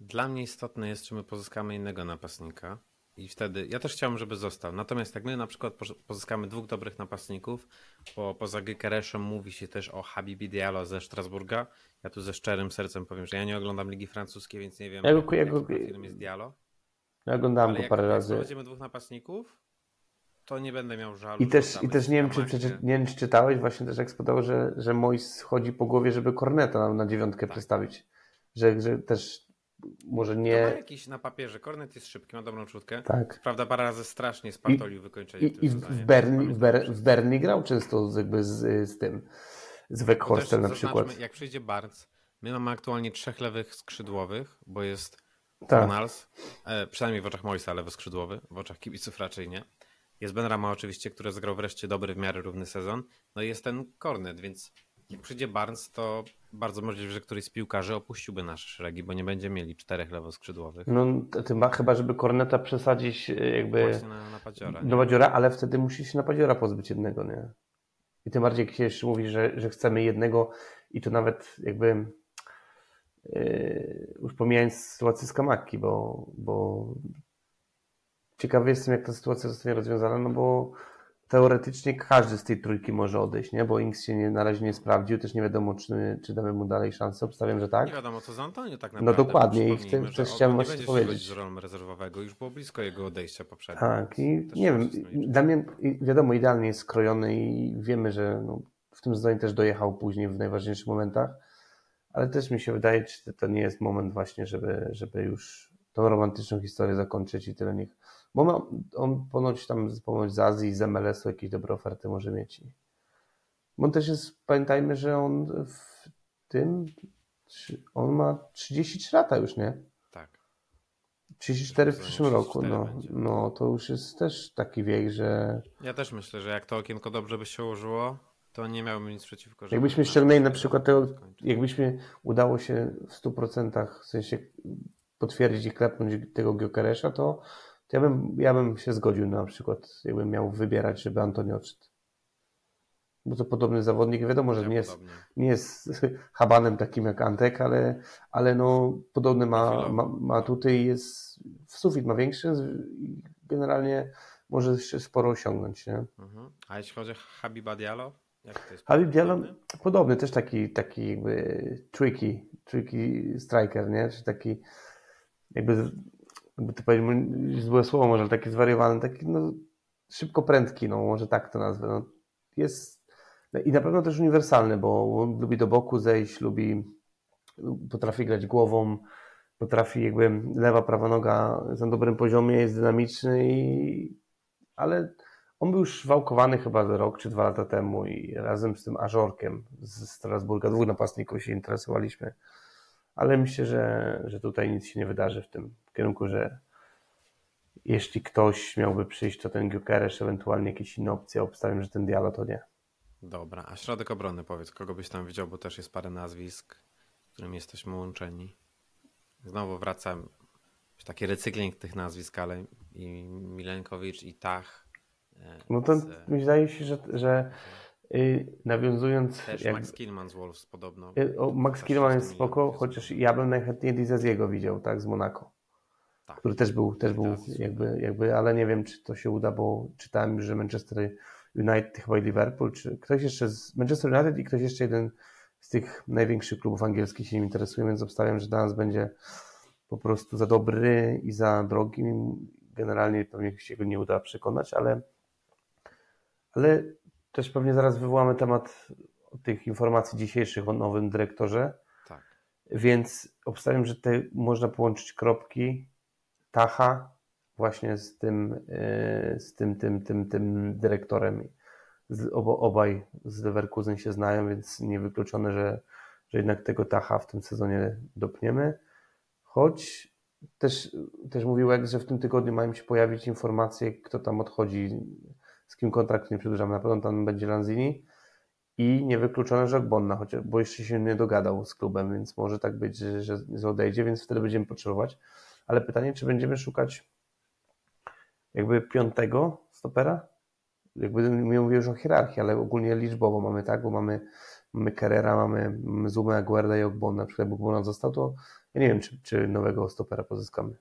Dla mnie istotne jest, czy my pozyskamy innego napastnika. I wtedy ja też chciałbym, żeby został. Natomiast jak my na przykład poz- pozyskamy dwóch dobrych napastników, bo poza Gykereszem mówi się też o Habibi Diallo ze Strasburga. Ja tu ze szczerym sercem powiem, że ja nie oglądam Ligi Francuskiej, więc nie wiem,
Ja go- ja
jakim
go-
jest Diallo.
Ja oglądałem
Ale
go
jak,
parę
jak
razy.
sprowadzimy dwóch napastników, to nie będę miał żalu.
I też, I też nie wiem, czy, przeczy- nie wiem, czy czytałeś, właśnie też jak że, że Mois chodzi po głowie, żeby Korneta na, na dziewiątkę
Tak.
przestawić. Że, że też może
To ma
nie.
jakiś na papierze. Kornet jest szybki, ma dobrą czutkę.
Tak.
Prawda, parę razy strasznie spartolił wykończenie
I, i w, Berni, w, Ber, w Berni grał często z, jakby z, z tym, z Weghorsten na przykład.
Jak przyjdzie Barnes, my mamy aktualnie trzech lewych skrzydłowych, bo jest
Tak.
E, przynajmniej w oczach Moisa lewy skrzydłowy, w oczach kibiców raczej nie. Jest Ben Rama oczywiście, który zagrał wreszcie dobry, w miarę równy sezon. No i jest ten Kornet, więc jak przyjdzie Barnes, to bardzo możliwe, że któryś z piłkarzy opuściłby nasze szeregi, bo nie będzie mieli czterech lewoskrzydłowych.
No, to ty ma, chyba, żeby Korneta przesadzić e, jakby
Właśnie na, na Padziora. nie?
do Badziora, ale wtedy musi się na Badziora pozbyć jednego, nie? I tym bardziej, jak się jeszcze mówi, że, że chcemy jednego i to nawet jakby yy, już pomijając sytuację z Kamaki, bo, bo ciekawy jestem, jak ta sytuacja zostanie rozwiązana, no bo teoretycznie każdy z tej trójki może odejść, nie? Bo Inks się nie, na razie nie sprawdził, też nie wiadomo, czy, czy damy mu dalej szansę. Obstawiam, że tak.
Nie wiadomo co za Antonio tak
No
naprawdę.
dokładnie, i chcę-
że
też chciałem
nie
właśnie powiedzieć.
z rolą rezerwowego, już było blisko jego odejścia poprzednio.
Tak, i nie wiem, i- wiadomo, idealnie jest skrojony i wiemy, że no, w tym zdaniu też dojechał później w najważniejszych momentach, ale też mi się wydaje, czy to nie jest moment właśnie, żeby, żeby już tą romantyczną historię zakończyć i tyle niech. Bo ma, on ponoć tam ponoć z Azji, z MLS-u jakieś dobre oferty może mieć. I- Bo on też jest, pamiętajmy, że on w tym, on ma 33 lata już, nie?
Tak.
34 w przyszłym roku,
34
no,
będzie.
no to już jest też taki wiek, że
Ja też myślę, że jak to okienko dobrze by się ułożyło, to nie miałbym nic przeciwko.
jakbyśmy ściągnęli na przykład tego, jakbyśmy udało się w 100% w sensie potwierdzić i klepnąć tego Giokeresza, to, to ja, bym, ja bym się zgodził na przykład, jakbym miał wybierać, żeby Antoni odszedł. bo to podobny zawodnik. Wiadomo, że nie jest, nie jest habanem takim jak Antek, ale, ale no, podobny ma, ma, ma tutaj jest w sufit ma większy i generalnie może jeszcze sporo osiągnąć. Nie?
Mhm. A jeśli chodzi o Habiba Diallo? Jak to jest?
Habib Diallo
Podobny?
podobny, też taki, taki jakby tricky, tricky striker, nie? Czy taki jakby, jakby to powiedzieć, złe słowo może, ale taki zwariowany, taki no, szybko prędki, no może tak to nazwę. No, jest i na pewno też uniwersalny, bo on lubi do boku zejść, lubi, potrafi grać głową, potrafi jakby lewa, prawa noga jest na dobrym poziomie, jest dynamiczny i ale on był już wałkowany chyba rok czy dwa lata temu i razem z tym Ażorkiem z Strasburga, dwóch napastników się interesowaliśmy. Ale myślę, że, że tutaj nic się nie wydarzy w tym kierunku, że jeśli ktoś miałby przyjść, to ten Gyökeres, ewentualnie jakieś inne opcje, obstawiam, że ten Diallo to nie.
Dobra, a środek obrony powiedz, kogo byś tam widział, bo też jest parę nazwisk, którym jesteśmy łączeni. Znowu wracam, taki recykling tych nazwisk, ale i Milenkowicz, i Tach. e,
No to
z-
mi zdaje się, że, że nawiązując
Też
jak,
Max Killman z Wolves podobno.
y, o, Max
Też 6
jest spoko, chociaż ja bym najchętniej Dizaziego widział, tak, z Monako.
Tak.
który też był, też był jakby, jakby, ale nie wiem, czy to się uda, bo czytałem że Manchester United, chyba i Liverpool, czy ktoś jeszcze z Manchester United i ktoś jeszcze jeden z tych największych klubów angielskich się nim interesuje, więc obstawiam, że dla nas będzie po prostu za dobry i za drogi. Generalnie pewnie się go nie uda przekonać, ale, ale też pewnie zaraz wywołamy temat tych informacji dzisiejszych o nowym dyrektorze.
Tak.
Więc obstawiam, że tutaj można połączyć kropki Tacha właśnie z tym, yy, z tym, tym, tym, tym dyrektorem. Obaj z Leverkusen się znają, więc niewykluczone, że, że jednak tego Tacha w tym sezonie dopniemy. Choć też, też mówił że w tym tygodniu mają się pojawić informacje, kto tam odchodzi, z kim kontrakt nie przedłużamy. Na pewno tam będzie Lanzini i niewykluczone, że Ogbonna, chociaż, bo jeszcze się nie dogadał z klubem, więc może tak być, że, że, odejdzie, więc wtedy będziemy potrzebować. Ale pytanie, czy będziemy szukać jakby piątego stopera? Jakby nie mówię już o hierarchii, ale ogólnie liczbowo mamy tak, bo mamy, mamy Carrera, mamy, Zumę, Aguerda i Ogbonna. Na przykład jakby Ogbonna został, to ja nie wiem, czy, czy nowego stopera pozyskamy.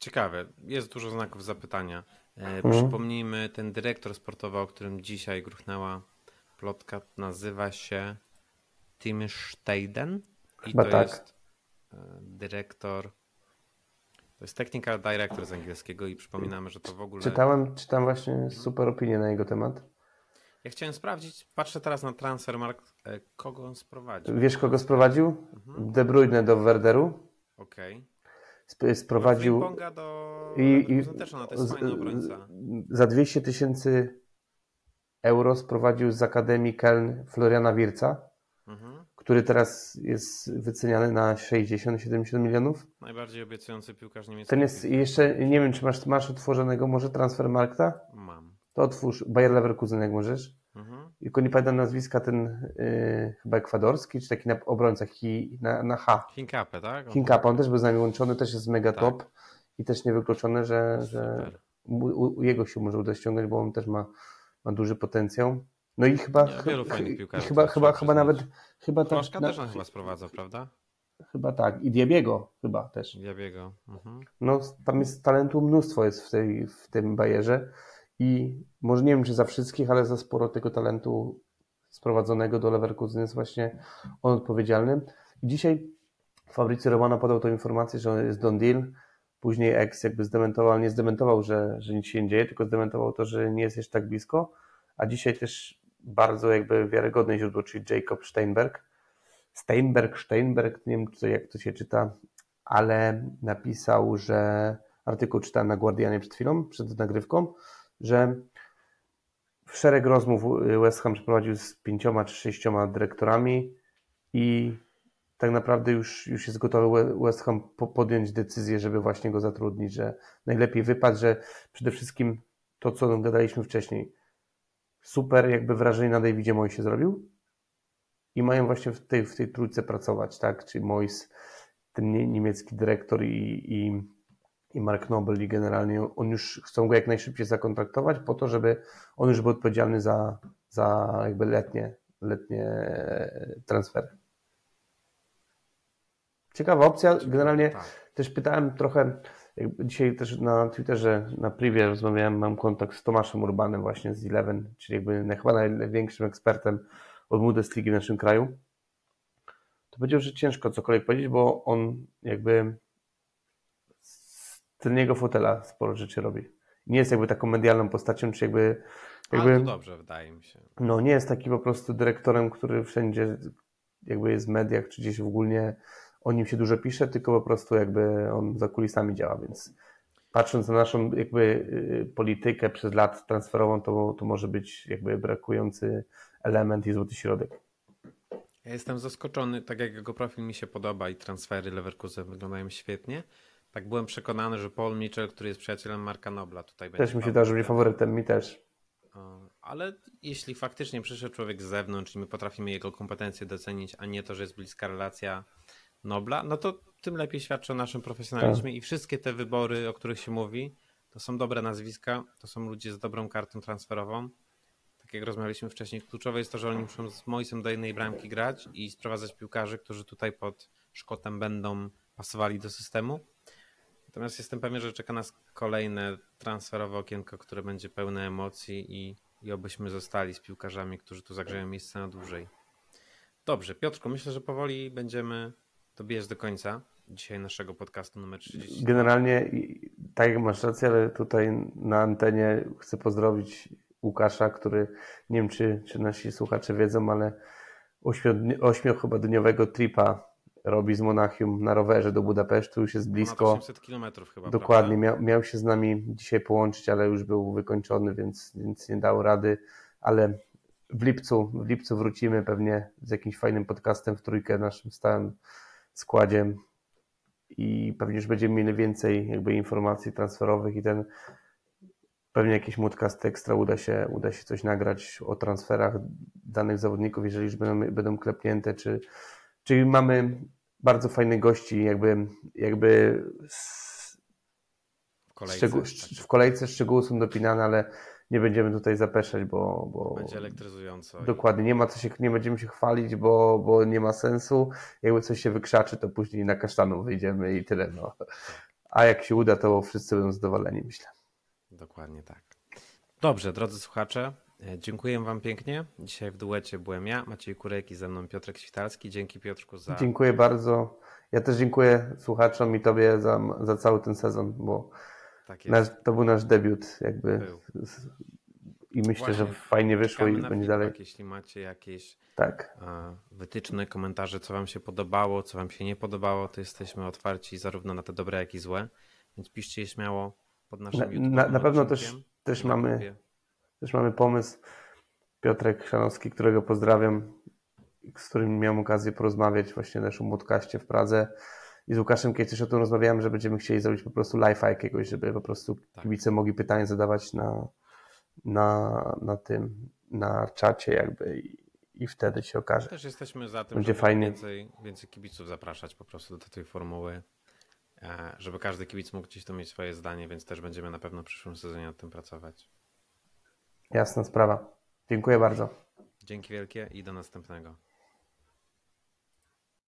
Ciekawe, jest dużo znaków zapytania. E,
Mhm.
Przypomnijmy, ten dyrektor sportowy, o którym dzisiaj gruchnęła plotka, nazywa się Tim Steiden i
Chyba
to
tak.
jest e, dyrektor, to jest technical director z angielskiego i przypominamy, że to w ogóle...
Czytałem, czytam właśnie super opinię na jego temat.
Ja chciałem sprawdzić, patrzę teraz na Transfermarkt, e, kogo on sprowadził.
Wiesz, kogo sprowadził?
Mhm.
De Bruyne do Werderu.
Okej.
Sp- Sprowadził
do...
i, i z- za 200 tysięcy euro sprowadził z Akademii Keln Floriana Wirca,
Mhm.
który teraz jest wyceniany na 60-70 milionów.
Najbardziej obiecujący piłkarz niemiecki.
Ten jest jeszcze, nie wiem, czy masz, masz otworzonego może Transfermarkta?
Mam.
To otwórz Bayer Leverkusen, jak możesz.
Mhm.
Tylko nie pamiętam nazwiska, ten yy, chyba ekwadorski, czy taki na, obrońca hi, na, na H.
Hinkapę, tak?
Hinkapa, on też był z nami łączony, też jest mega
Tak.
top i też niewykluczone, że, że u, u jego się może uda ściągnąć, bo on też ma, ma duży potencjał. No i chyba,
Nie, piłkarzy,
chyba, chyba, chyba nawet, chyba tak, na,
też on chyba sprowadzał, prawda?
chyba tak, i Diabiego chyba też.
Diabiego. Mhm.
No, tam jest talentu mnóstwo jest w, tej, w tym bajerze i może nie wiem, czy za wszystkich, ale za sporo tego talentu sprowadzonego do Leverkusen jest właśnie on odpowiedzialny. I dzisiaj Fabrycy Romano podał tą informację, że on jest Don Deal, później ex jakby zdementował, ale nie zdementował, że, że nic się nie dzieje, tylko zdementował to, że nie jest jeszcze tak blisko, a dzisiaj też bardzo jakby wiarygodne źródło, czyli Jacob Steinberg, Steinberg, Steinberg, nie wiem co, jak to się czyta, ale napisał, że artykuł czytałem na Guardianie przed chwilą, przed nagrywką, że szereg rozmów West Ham przeprowadził z pięcioma czy sześcioma dyrektorami i tak naprawdę już, już jest gotowy West Ham po- podjąć decyzję, żeby właśnie go zatrudnić, że najlepiej wypadł, że przede wszystkim to, co gadaliśmy wcześniej, super jakby wrażenie na Davidzie Moisie zrobił i mają właśnie w tej, w tej trójce pracować, tak, czyli Mois, ten nie- niemiecki dyrektor i, i, i Mark Noble i generalnie on już chcą go jak najszybciej zakontraktować po to, żeby on już był odpowiedzialny za, za jakby letnie, letnie transfery. Ciekawa opcja. Generalnie tak. też pytałem trochę, dzisiaj też na Twitterze, na privie rozmawiałem, mam kontakt z Tomaszem Urbanem właśnie z Eleven, czyli jakby chyba największym ekspertem od Bundesliga w naszym kraju. To powiedział, że ciężko cokolwiek powiedzieć, bo on jakby z tylnego fotela sporo rzeczy robi. Nie jest jakby taką medialną postacią, czy jakby... jakby
to dobrze, wydaje mi się.
No, nie jest taki po prostu dyrektorem, który wszędzie jakby jest w mediach, czy gdzieś ogólnie o nim się dużo pisze, tylko po prostu jakby on za kulisami działa, więc patrząc na naszą jakby y, politykę przez lat transferową, to, to może być jakby brakujący element i złoty środek.
Ja jestem zaskoczony, tak jak jego profil mi się podoba i transfery Leverkusen wyglądają świetnie. Tak byłem przekonany, że Paul Mitchell, który jest przyjacielem Marka Nobla, tutaj
będzie. Też mi się daje, że będzie faworytem, mi też.
Ale jeśli faktycznie przyszedł człowiek z zewnątrz i my potrafimy jego kompetencje docenić, a nie to, że jest bliska relacja Nobla, no to tym lepiej świadczy o naszym profesjonalizmie tak. i wszystkie te wybory, o których się mówi, to są dobre nazwiska, to są ludzie z dobrą kartą transferową. Tak jak rozmawialiśmy wcześniej, kluczowe jest to, że oni muszą z Moisem do jednej bramki grać i sprowadzać piłkarzy, którzy tutaj pod Szkotem będą pasowali do systemu. Natomiast jestem pewien, że czeka nas kolejne transferowe okienko, które będzie pełne emocji i, i obyśmy zostali z piłkarzami, którzy tu zagrzeją miejsce na dłużej. Dobrze, Piotrku, myślę, że powoli będziemy dobijać do końca dzisiaj naszego podcastu numer 30.
Generalnie, tak jak masz rację, ale tutaj na antenie chcę pozdrowić Łukasza, który nie wiem, czy, czy nasi słuchacze wiedzą, ale ośmiu, chyba dniowego tripa robi z Monachium na rowerze do Budapesztu, już jest blisko.
800 kilometrów chyba.
Dokładnie, miał, miał się z nami dzisiaj połączyć, ale już był wykończony, więc, więc nie dał rady, ale w lipcu, w lipcu wrócimy pewnie z jakimś fajnym podcastem w trójkę naszym stałym składzie i pewnie już będziemy mieli więcej jakby informacji transferowych i ten pewnie jakiś podcast ekstra uda się, uda się coś nagrać o transferach danych zawodników, jeżeli już będą, będą klepnięte, czy, czyli mamy bardzo fajnych gości, jakby, jakby
w kolejce, szczegół,
tak. w kolejce szczegóły są dopinane, ale nie będziemy tutaj zapeszać, bo, bo
będzie elektryzująco.
Dokładnie, nie ma co się, nie będziemy się chwalić, bo, bo nie ma sensu. Jakby coś się wykrzaczy, to później na kasztanu wyjdziemy i tyle. No. A jak się uda, to wszyscy będą zadowoleni, myślę.
Dokładnie tak. Dobrze, drodzy słuchacze, dziękuję Wam pięknie. Dzisiaj w duecie byłem ja, Maciej Kurek i ze mną Piotrek Świtalski. Dzięki Piotrku za...
Dziękuję bardzo. Ja też dziękuję słuchaczom i Tobie za, za cały ten sezon, bo tak nasz, to był nasz debiut jakby był. i myślę, Właśnie, że fajnie wyszło i będzie dalej.
Jeśli macie jakieś
tak.
wytyczne, komentarze, co wam się podobało, co wam się nie podobało, to jesteśmy otwarci zarówno na te dobre, jak i złe, więc piszcie je śmiało pod naszym
Na, na, na pewno też, też, mamy, też mamy pomysł. Piotrek Szanowski, którego pozdrawiam, z którym miałem okazję porozmawiać właśnie w naszym podcaście w Pradze i z Łukaszem kiedyś też o tym rozmawiałem, że będziemy chcieli zrobić po prostu live'a jakiegoś, żeby po prostu tak. kibice mogli pytania zadawać na, na, na tym, na czacie jakby i, i wtedy się okaże.
Też jesteśmy za tym, Będzie żeby fajnie. Więcej, więcej kibiców zapraszać po prostu do tej formuły, e, żeby każdy kibic mógł gdzieś tu mieć swoje zdanie, więc też będziemy na pewno w przyszłym sezonie nad tym pracować.
Jasna sprawa. Dziękuję bardzo.
Dzięki wielkie i do następnego.